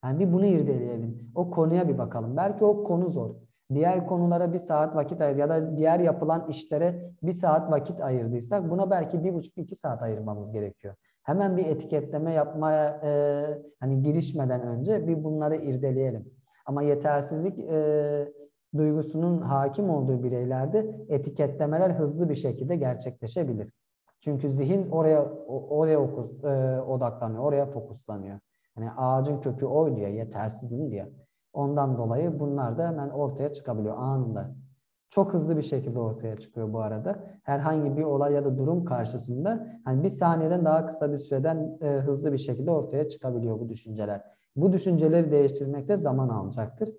Yani bir bunu irdeleyelim. O konuya bir bakalım. Belki o konu zor. Diğer konulara bir saat vakit ayır ya da diğer yapılan işlere bir saat vakit ayırdıysak buna belki bir buçuk iki saat ayırmamız gerekiyor. Hemen bir etiketleme yapmaya e, hani girişmeden önce bir bunları irdeleyelim. Ama yetersizlik e, duygusunun hakim olduğu bireylerde etiketlemeler hızlı bir şekilde gerçekleşebilir. Çünkü zihin oraya oraya okus, e, odaklanıyor, oraya fokuslanıyor. Hani ağacın kökü oy diye, yetersizim diye. Ondan dolayı bunlar da hemen ortaya çıkabiliyor anında. Çok hızlı bir şekilde ortaya çıkıyor bu arada. Herhangi bir olay ya da durum karşısında hani bir saniyeden daha kısa bir süreden e, hızlı bir şekilde ortaya çıkabiliyor bu düşünceler. Bu düşünceleri değiştirmekte zaman alacaktır.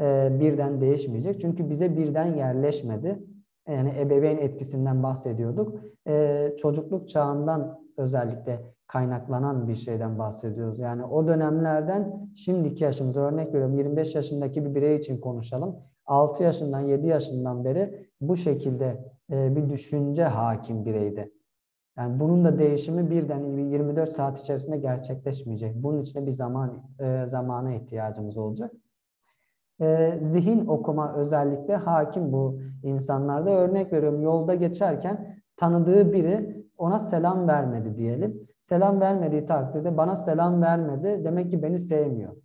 E, birden değişmeyecek. Çünkü bize birden yerleşmedi. Yani ebeveyn etkisinden bahsediyorduk. E, çocukluk çağından özellikle kaynaklanan bir şeyden bahsediyoruz. Yani o dönemlerden şimdiki yaşımıza örnek veriyorum 25 yaşındaki bir birey için konuşalım. 6 yaşından 7 yaşından beri bu şekilde e, bir düşünce hakim bireydi. Yani bunun da değişimi birden 24 saat içerisinde gerçekleşmeyecek. Bunun için de bir zaman e, zamana ihtiyacımız olacak. E, zihin okuma özellikle hakim bu insanlarda. Örnek veriyorum yolda geçerken tanıdığı biri ona selam vermedi diyelim. Selam vermediği takdirde bana selam vermedi demek ki beni sevmiyor.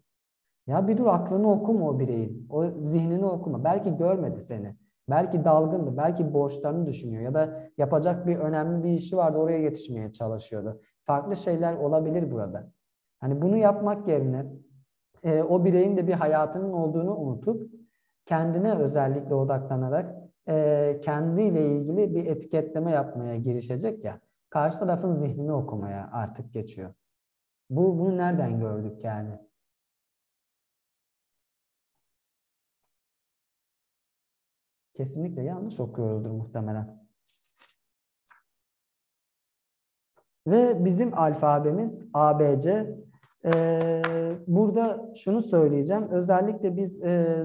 Ya bir dur aklını okuma o bireyin. O zihnini okuma. Belki görmedi seni. Belki dalgındı. Belki borçlarını düşünüyor. Ya da yapacak bir önemli bir işi vardı. Oraya yetişmeye çalışıyordu. Farklı şeyler olabilir burada. Hani bunu yapmak yerine e, o bireyin de bir hayatının olduğunu unutup kendine özellikle odaklanarak e, kendiyle ilgili bir etiketleme yapmaya girişecek ya karşı tarafın zihnini okumaya artık geçiyor. Bu bunu nereden gördük yani? Kesinlikle yanlış okuyoruzdur muhtemelen. Ve bizim alfabemiz ABC. Ee, burada şunu söyleyeceğim. Özellikle biz e,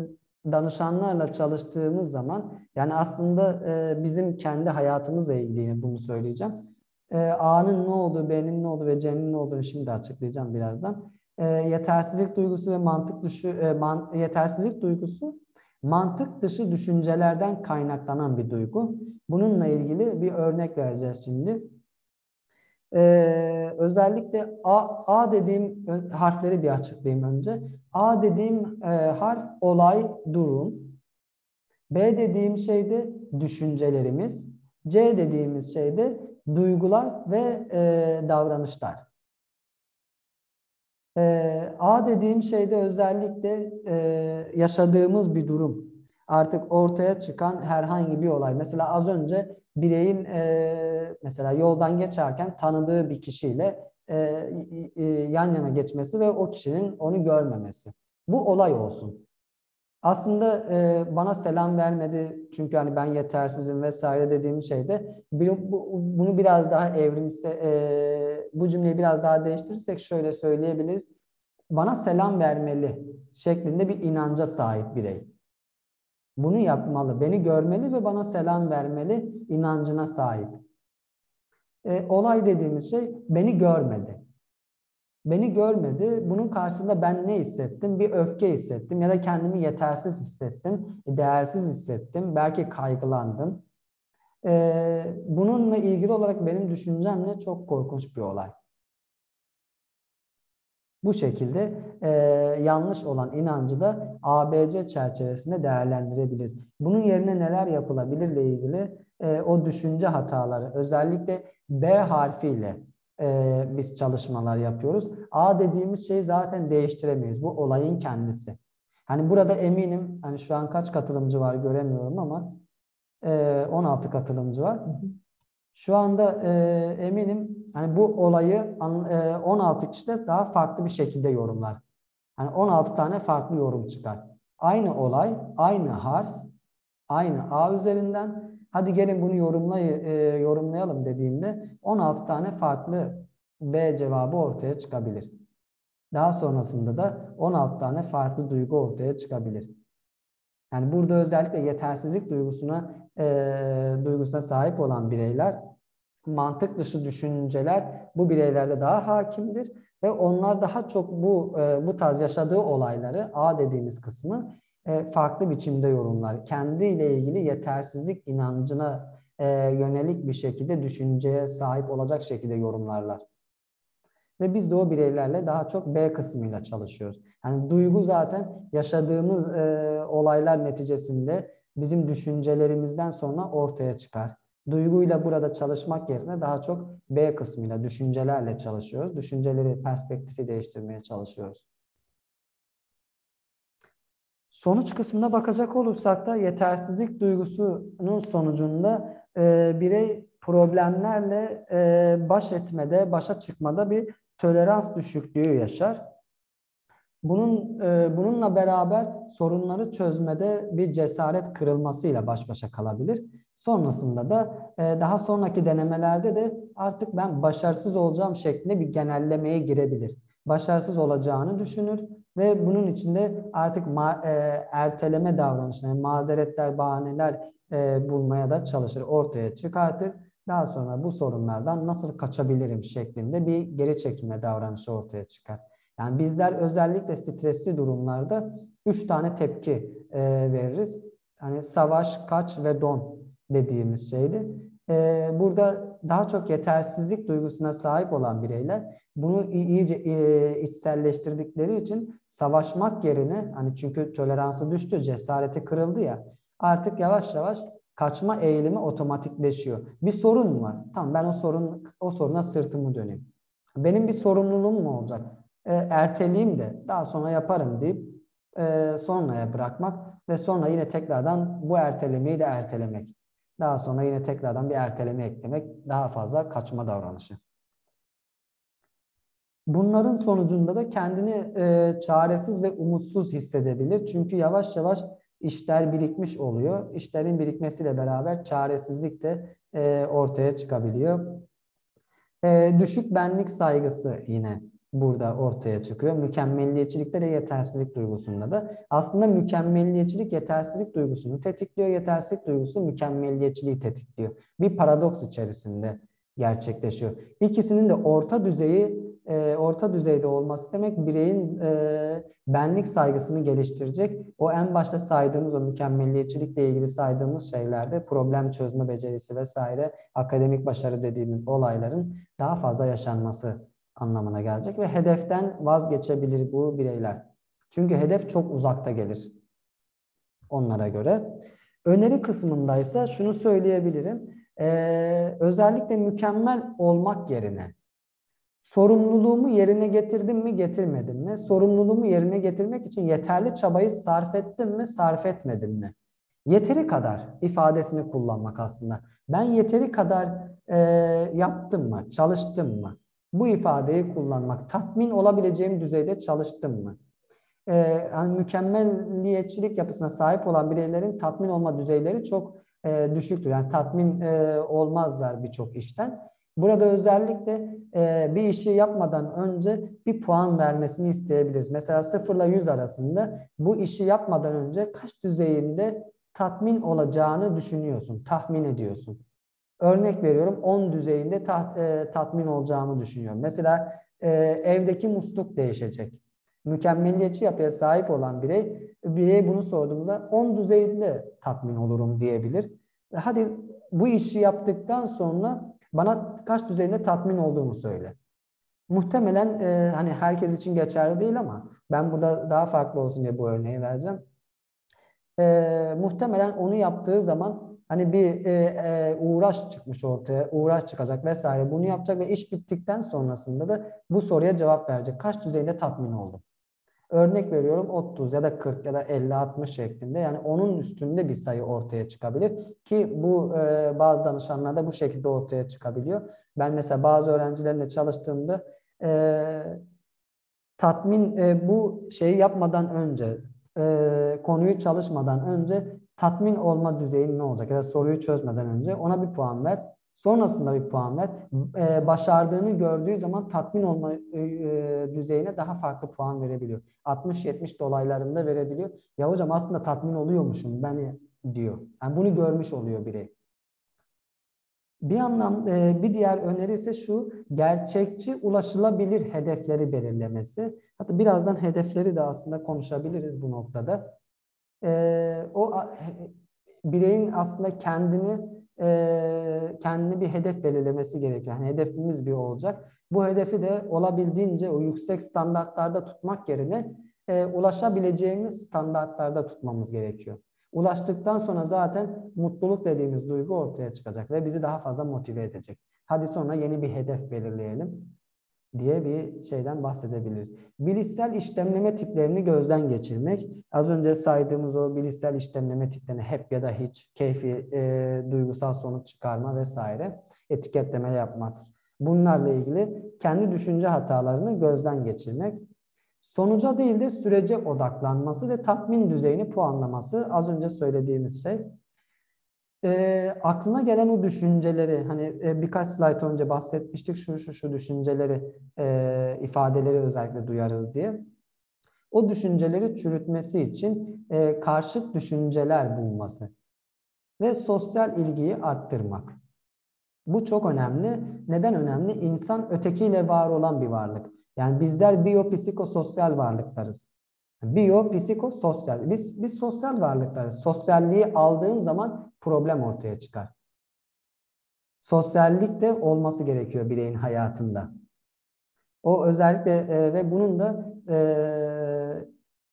danışanlarla çalıştığımız zaman yani aslında e, bizim kendi hayatımızla ilgili bunu söyleyeceğim. E, A'nın ne olduğu, B'nin ne olduğu ve C'nin ne olduğunu şimdi açıklayacağım birazdan. Yetersizlik duygusu ve mantık dışı man, yetersizlik duygusu mantık dışı düşüncelerden kaynaklanan bir duygu. Bununla ilgili bir örnek vereceğiz şimdi. Ee, özellikle A, A dediğim harfleri bir açıklayayım önce. A dediğim e, harf olay, durum. B dediğim şey de düşüncelerimiz. C dediğimiz şey de duygular ve e, davranışlar. E, A dediğim şeyde özellikle e, yaşadığımız bir durum. Artık ortaya çıkan herhangi bir olay. Mesela az önce bireyin e, mesela yoldan geçerken tanıdığı bir kişiyle e, e, yan yana geçmesi ve o kişinin onu görmemesi. Bu olay olsun. Aslında e, bana selam vermedi çünkü hani ben yetersizim vesaire dediğim şeyde bu, bu, bunu biraz daha evrimse e, bu cümleyi biraz daha değiştirirsek şöyle söyleyebiliriz. Bana selam vermeli şeklinde bir inanca sahip birey. Bunu yapmalı, beni görmeli ve bana selam vermeli inancına sahip. E, olay dediğimiz şey beni görmedi. Beni görmedi. Bunun karşısında ben ne hissettim? Bir öfke hissettim ya da kendimi yetersiz hissettim, değersiz hissettim, belki kaygılandım. Ee, bununla ilgili olarak benim düşüncem ne? Çok korkunç bir olay. Bu şekilde e, yanlış olan inancı da ABC çerçevesinde değerlendirebiliriz. Bunun yerine neler yapılabilirle ilgili e, o düşünce hataları özellikle B harfiyle e, biz çalışmalar yapıyoruz. A dediğimiz şeyi zaten değiştiremeyiz. Bu olayın kendisi. Hani burada eminim hani şu an kaç katılımcı var göremiyorum ama e, 16 katılımcı var. Şu anda e, eminim hani bu olayı e, 16 kişi de daha farklı bir şekilde yorumlar. Hani 16 tane farklı yorum çıkar. Aynı olay, aynı harf, aynı A üzerinden hadi gelin bunu yorumlayı, e, yorumlayalım dediğimde 16 tane farklı B cevabı ortaya çıkabilir. Daha sonrasında da 16 tane farklı duygu ortaya çıkabilir. Yani burada özellikle yetersizlik duygusuna e, duygusuna sahip olan bireyler mantık dışı düşünceler bu bireylerde daha hakimdir ve onlar daha çok bu e, bu tarz yaşadığı olayları A dediğimiz kısmı e, farklı biçimde yorumlar. Kendiyle ilgili yetersizlik inancına e, yönelik bir şekilde düşünceye sahip olacak şekilde yorumlarlar. Ve biz de o bireylerle daha çok B kısmıyla çalışıyoruz. Yani duygu zaten yaşadığımız e, olaylar neticesinde bizim düşüncelerimizden sonra ortaya çıkar. Duyguyla burada çalışmak yerine daha çok B kısmıyla, düşüncelerle çalışıyoruz. Düşünceleri, perspektifi değiştirmeye çalışıyoruz. Sonuç kısmına bakacak olursak da yetersizlik duygusunun sonucunda e, birey problemlerle e, baş etmede, başa çıkmada bir tolerans düşüklüğü yaşar. Bunun e, bununla beraber sorunları çözmede bir cesaret kırılmasıyla baş başa kalabilir. Sonrasında da e, daha sonraki denemelerde de artık ben başarısız olacağım şeklinde bir genellemeye girebilir. Başarısız olacağını düşünür ve bunun içinde artık ma, e, erteleme davranışları, mazeretler, bahaneler e, bulmaya da çalışır, ortaya çıkartır. Daha sonra bu sorunlardan nasıl kaçabilirim şeklinde bir geri çekilme davranışı ortaya çıkar. Yani bizler özellikle stresli durumlarda üç tane tepki e, veririz. Yani savaş, kaç ve don dediğimiz şeydi. E, burada daha çok yetersizlik duygusuna sahip olan bireyler bunu iyice e, içselleştirdikleri için savaşmak yerine hani çünkü toleransı düştü, cesareti kırıldı ya artık yavaş yavaş kaçma eğilimi otomatikleşiyor. Bir sorun var. Tamam ben o sorun o soruna sırtımı döneyim. Benim bir sorumluluğum mu olacak? E, erteleyeyim de daha sonra yaparım deyip e, sonraya bırakmak ve sonra yine tekrardan bu ertelemeyi de ertelemek. Daha sonra yine tekrardan bir erteleme eklemek daha fazla kaçma davranışı. Bunların sonucunda da kendini e, çaresiz ve umutsuz hissedebilir. Çünkü yavaş yavaş işler birikmiş oluyor. İşlerin birikmesiyle beraber çaresizlik de e, ortaya çıkabiliyor. E, düşük benlik saygısı yine burada ortaya çıkıyor. Mükemmelliyetçilikte de yetersizlik duygusunda da. Aslında mükemmelliyetçilik yetersizlik duygusunu tetikliyor. Yetersizlik duygusu mükemmelliyetçiliği tetikliyor. Bir paradoks içerisinde gerçekleşiyor. İkisinin de orta düzeyi e, orta düzeyde olması demek bireyin e, benlik saygısını geliştirecek. O en başta saydığımız o mükemmelliyetçilikle ilgili saydığımız şeylerde problem çözme becerisi vesaire akademik başarı dediğimiz olayların daha fazla yaşanması anlamına gelecek ve hedeften vazgeçebilir bu bireyler. Çünkü hedef çok uzakta gelir onlara göre. Öneri kısmındaysa şunu söyleyebilirim. Ee, özellikle mükemmel olmak yerine sorumluluğumu yerine getirdim mi getirmedim mi? Sorumluluğumu yerine getirmek için yeterli çabayı sarf ettim mi sarf etmedim mi? Yeteri kadar ifadesini kullanmak aslında. Ben yeteri kadar e, yaptım mı, çalıştım mı? Bu ifadeyi kullanmak. Tatmin olabileceğim düzeyde çalıştım mı? Ee, yani mükemmelliyetçilik yapısına sahip olan bireylerin tatmin olma düzeyleri çok e, düşüktür. Yani tatmin e, olmazlar birçok işten. Burada özellikle e, bir işi yapmadan önce bir puan vermesini isteyebiliriz. Mesela 0 ile 100 arasında bu işi yapmadan önce kaç düzeyinde tatmin olacağını düşünüyorsun, tahmin ediyorsun. Örnek veriyorum 10 düzeyinde ta, e, tatmin olacağımı düşünüyorum. Mesela e, evdeki musluk değişecek. Mükemmeliyetçi yapıya sahip olan birey, birey bunu sorduğumuzda 10 düzeyinde tatmin olurum diyebilir. Hadi bu işi yaptıktan sonra bana kaç düzeyinde tatmin olduğumu söyle. Muhtemelen e, hani herkes için geçerli değil ama ben burada daha farklı olsun diye bu örneği vereceğim. E, muhtemelen onu yaptığı zaman hani bir e, e, uğraş çıkmış ortaya, uğraş çıkacak vesaire. Bunu yapacak ve iş bittikten sonrasında da bu soruya cevap verecek. Kaç düzeyinde tatmin oldum? Örnek veriyorum 30 ya da 40 ya da 50-60 şeklinde yani onun üstünde bir sayı ortaya çıkabilir ki bu e, bazı danışanlarda bu şekilde ortaya çıkabiliyor. Ben mesela bazı öğrencilerimle çalıştığımda e, tatmin e, bu şeyi yapmadan önce e, konuyu çalışmadan önce tatmin olma düzeyin ne olacak ya da soruyu çözmeden önce ona bir puan ver. Sonrasında bir puan ver. Ee, başardığını gördüğü zaman tatmin olma e, e düzeyine daha farklı puan verebiliyor. 60-70 dolaylarında verebiliyor. Ya hocam aslında tatmin oluyormuşum ben diyor. Yani bunu görmüş oluyor birey. Bir anlam e, bir diğer öneri ise şu gerçekçi ulaşılabilir hedefleri belirlemesi. Hatta birazdan hedefleri de aslında konuşabiliriz bu noktada. E, o bireyin aslında kendini e, kendine bir hedef belirlemesi gerekiyor. Yani hedefimiz bir olacak. Bu hedefi de olabildiğince o yüksek standartlarda tutmak yerine e, ulaşabileceğimiz standartlarda tutmamız gerekiyor. Ulaştıktan sonra zaten mutluluk dediğimiz duygu ortaya çıkacak ve bizi daha fazla motive edecek. Hadi sonra yeni bir hedef belirleyelim diye bir şeyden bahsedebiliriz. Bilişsel işlemleme tiplerini gözden geçirmek. Az önce saydığımız o bilişsel işlemleme tiplerini hep ya da hiç, keyfi, e, duygusal sonuç çıkarma vesaire etiketleme yapmak. Bunlarla ilgili kendi düşünce hatalarını gözden geçirmek. Sonuca değil de sürece odaklanması ve tatmin düzeyini puanlaması az önce söylediğimiz şey e, aklına gelen o düşünceleri hani e, birkaç slayt önce bahsetmiştik şu şu şu düşünceleri e, ifadeleri özellikle duyarız diye. O düşünceleri çürütmesi için e, karşıt düşünceler bulması ve sosyal ilgiyi arttırmak. Bu çok önemli. Neden önemli? İnsan ötekiyle var olan bir varlık. Yani bizler biyopsikososyal varlıklarız. Biyo, psiko, sosyal. Biz, biz sosyal varlıklarız. Sosyalliği aldığın zaman problem ortaya çıkar. Sosyallik de olması gerekiyor bireyin hayatında. O özellikle e, ve bunun da e,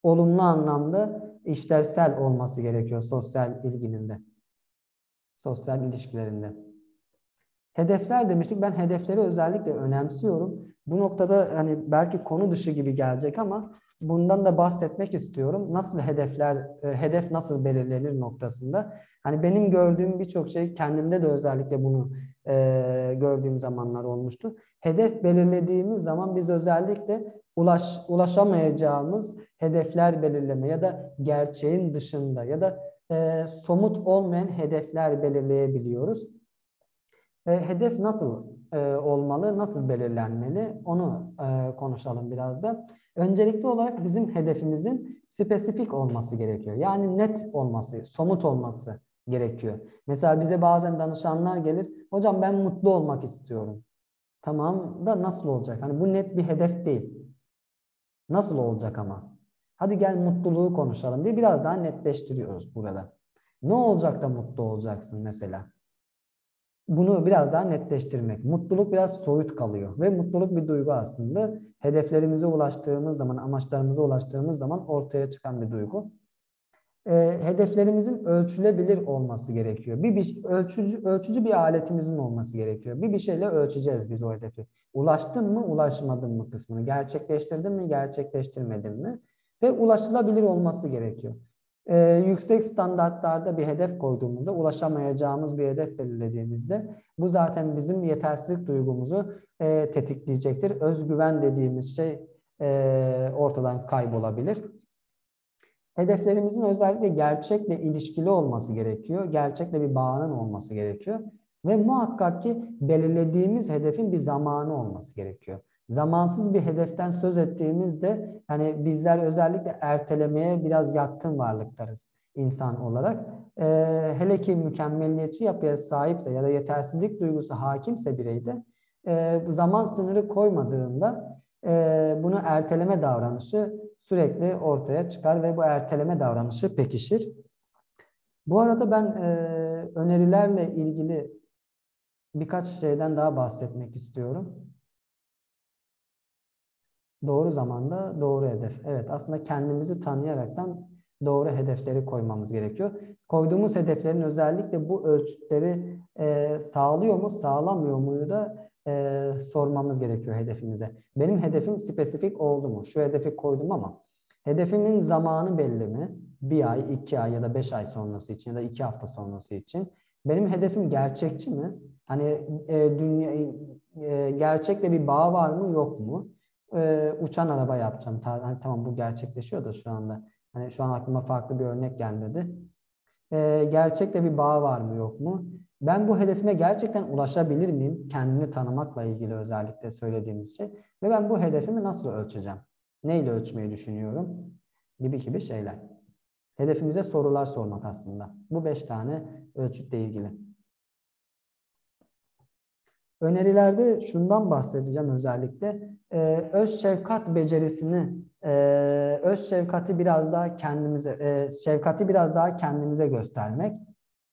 olumlu anlamda işlevsel olması gerekiyor sosyal ilginin de. Sosyal ilişkilerinde. Hedefler demiştik. Ben hedefleri özellikle önemsiyorum. Bu noktada hani belki konu dışı gibi gelecek ama bundan da bahsetmek istiyorum. Nasıl hedefler, e, hedef nasıl belirlenir noktasında. Hani benim gördüğüm birçok şey kendimde de özellikle bunu e, gördüğüm zamanlar olmuştu. Hedef belirlediğimiz zaman biz özellikle ulaş, ulaşamayacağımız hedefler belirleme ya da gerçeğin dışında ya da e, somut olmayan hedefler belirleyebiliyoruz. E, hedef nasıl e, olmalı, nasıl belirlenmeli onu e, konuşalım biraz da. Öncelikli olarak bizim hedefimizin spesifik olması gerekiyor. Yani net olması, somut olması gerekiyor. Mesela bize bazen danışanlar gelir. Hocam ben mutlu olmak istiyorum. Tamam da nasıl olacak? Hani bu net bir hedef değil. Nasıl olacak ama? Hadi gel mutluluğu konuşalım diye biraz daha netleştiriyoruz burada. Ne olacak da mutlu olacaksın mesela? Bunu biraz daha netleştirmek. Mutluluk biraz soyut kalıyor ve mutluluk bir duygu aslında. Hedeflerimize ulaştığımız zaman, amaçlarımıza ulaştığımız zaman ortaya çıkan bir duygu. E, hedeflerimizin ölçülebilir olması gerekiyor. Bir, bir ölçücü, ölçücü bir aletimizin olması gerekiyor. Bir bir şeyle ölçeceğiz biz o hedefi. Ulaştım mı, ulaşmadım mı kısmını. Gerçekleştirdim mi, gerçekleştirmedim mi? Ve ulaşılabilir olması gerekiyor e, yüksek standartlarda bir hedef koyduğumuzda, ulaşamayacağımız bir hedef belirlediğimizde bu zaten bizim yetersizlik duygumuzu e, tetikleyecektir. Özgüven dediğimiz şey e, ortadan kaybolabilir. Hedeflerimizin özellikle gerçekle ilişkili olması gerekiyor. Gerçekle bir bağının olması gerekiyor. Ve muhakkak ki belirlediğimiz hedefin bir zamanı olması gerekiyor zamansız bir hedeften söz ettiğimizde hani bizler özellikle ertelemeye biraz yatkın varlıklarız insan olarak. Ee, hele ki mükemmeliyetçi yapıya sahipse ya da yetersizlik duygusu hakimse bireyde e, zaman sınırı koymadığında e, bunu erteleme davranışı sürekli ortaya çıkar ve bu erteleme davranışı pekişir. Bu arada ben e, önerilerle ilgili birkaç şeyden daha bahsetmek istiyorum. Doğru zamanda doğru hedef. Evet aslında kendimizi tanıyaraktan doğru hedefleri koymamız gerekiyor. Koyduğumuz hedeflerin özellikle bu ölçütleri e, sağlıyor mu sağlamıyor muyu da e, sormamız gerekiyor hedefimize. Benim hedefim spesifik oldu mu? Şu hedefi koydum ama hedefimin zamanı belli mi? Bir ay, iki ay ya da beş ay sonrası için ya da iki hafta sonrası için. Benim hedefim gerçekçi mi? Hani e, dünya e, gerçekle bir bağ var mı yok mu? E, uçan araba yapacağım. Ta, hani, tamam bu gerçekleşiyor da şu anda. Hani şu an aklıma farklı bir örnek gelmedi. E, gerçekle bir bağ var mı yok mu? Ben bu hedefime gerçekten ulaşabilir miyim? Kendini tanımakla ilgili özellikle söylediğimiz şey. Ve ben bu hedefimi nasıl ölçeceğim? Neyle ölçmeyi düşünüyorum? Gibi gibi şeyler. Hedefimize sorular sormak aslında. Bu beş tane ölçütle ilgili. Önerilerde şundan bahsedeceğim özellikle. Ee, öz şefkat becerisini, e, öz şefkati biraz daha kendimize, e, şefkati biraz daha kendimize göstermek.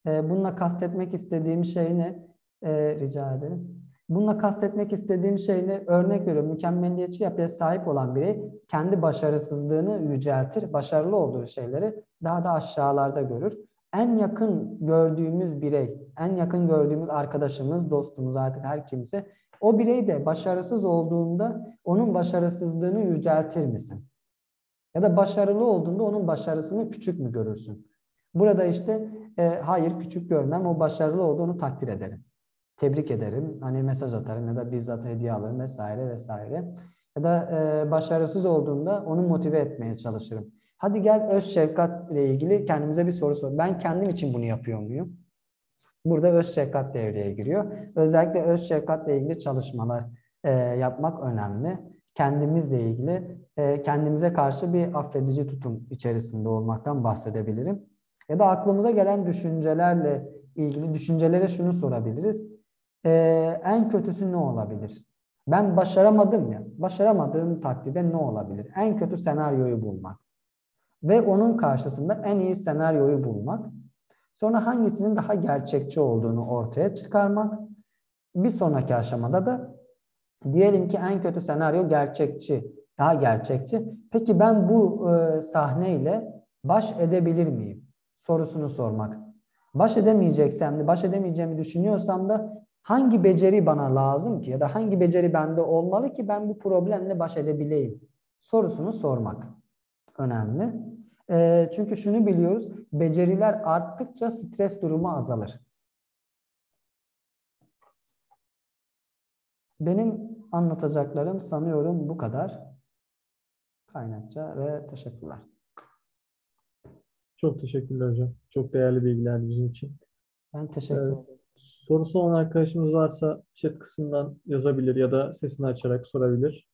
E, bununla kastetmek istediğim şey ne? E, rica ederim. Bununla kastetmek istediğim şey ne? Örnek veriyorum. Mükemmelliyetçi yapıya sahip olan biri kendi başarısızlığını yüceltir. Başarılı olduğu şeyleri daha da aşağılarda görür. En yakın gördüğümüz birey, en yakın gördüğümüz arkadaşımız, dostumuz artık her kimse o birey de başarısız olduğunda onun başarısızlığını yüceltir misin? Ya da başarılı olduğunda onun başarısını küçük mü görürsün? Burada işte e, hayır küçük görmem, o başarılı olduğunu takdir ederim. Tebrik ederim, hani mesaj atarım ya da bizzat hediye alırım vesaire vesaire. Ya da e, başarısız olduğunda onu motive etmeye çalışırım. Hadi gel öz şefkat ile ilgili kendimize bir soru sor. Ben kendim için bunu yapıyor muyum? Burada öz şefkat devreye giriyor. Özellikle öz şefkatle ilgili çalışmalar e, yapmak önemli. Kendimizle ilgili e, kendimize karşı bir affedici tutum içerisinde olmaktan bahsedebilirim. Ya da aklımıza gelen düşüncelerle ilgili düşüncelere şunu sorabiliriz. Ee, en kötüsü ne olabilir? Ben başaramadım ya. Başaramadığım takdirde ne olabilir? En kötü senaryoyu bulmak. Ve onun karşısında en iyi senaryoyu bulmak. Sonra hangisinin daha gerçekçi olduğunu ortaya çıkarmak. Bir sonraki aşamada da diyelim ki en kötü senaryo gerçekçi, daha gerçekçi. Peki ben bu e, sahneyle baş edebilir miyim? Sorusunu sormak. Baş edemeyeceksem, baş edemeyeceğimi düşünüyorsam da hangi beceri bana lazım ki ya da hangi beceri bende olmalı ki ben bu problemle baş edebileyim? Sorusunu sormak önemli. E, çünkü şunu biliyoruz, beceriler arttıkça stres durumu azalır. Benim anlatacaklarım sanıyorum bu kadar. Kaynakça ve teşekkürler. Çok teşekkürler hocam. Çok değerli bilgilerdi bizim için. Ben teşekkür ederim. Evet. Sorusu olan arkadaşımız varsa chat kısmından yazabilir ya da sesini açarak sorabilir.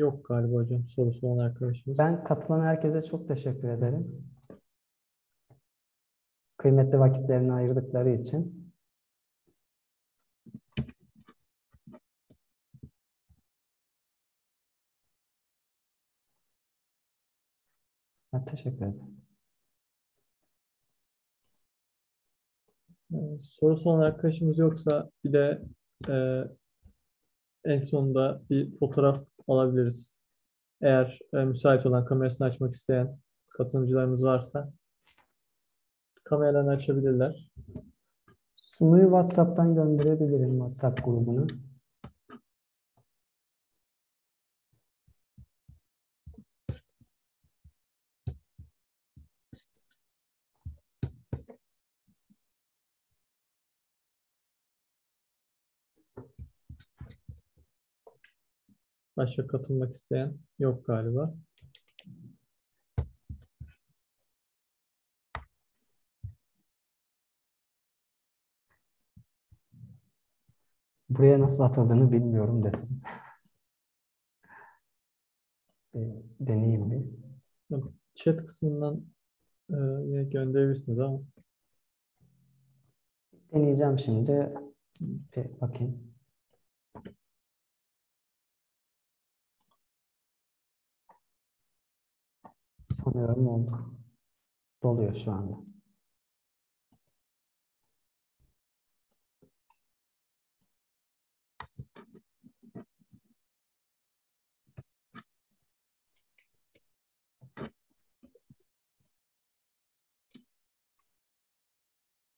Yok galiba hocam sorusu olan arkadaşımız. Ben katılan herkese çok teşekkür ederim. Kıymetli vakitlerini ayırdıkları için. Ben teşekkür ederim. Ee, Sorusu olan arkadaşımız yoksa bir de e, en sonunda bir fotoğraf alabiliriz. Eğer e, müsait olan kamerasını açmak isteyen katılımcılarımız varsa kameralarını açabilirler. Sunuyu WhatsApp'tan gönderebilirim WhatsApp grubuna. Başka katılmak isteyen yok galiba. buraya nasıl atıldığını bilmiyorum desin. Deneyeyim bir. Chat kısmından e, gönderebilirsiniz ama Deneyeceğim şimdi. Bir bakayım. Sanıyorum oldu. Doluyor şu anda.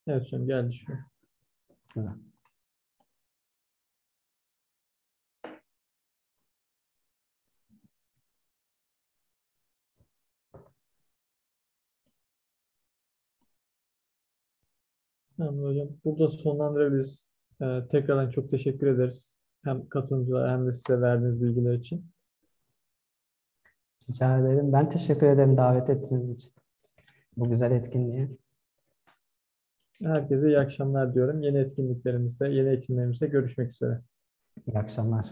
evet hocam geldi şu. Güzel. Tamam hocam. Burada sonlandırabiliriz. E, tekrardan çok teşekkür ederiz. Hem katılımcılara hem de size verdiğiniz bilgiler için. Rica ederim. Ben teşekkür ederim davet ettiğiniz için. Bu güzel etkinliğe. Herkese iyi akşamlar diyorum. Yeni etkinliklerimizde, yeni eğitimlerimizde görüşmek üzere. İyi akşamlar.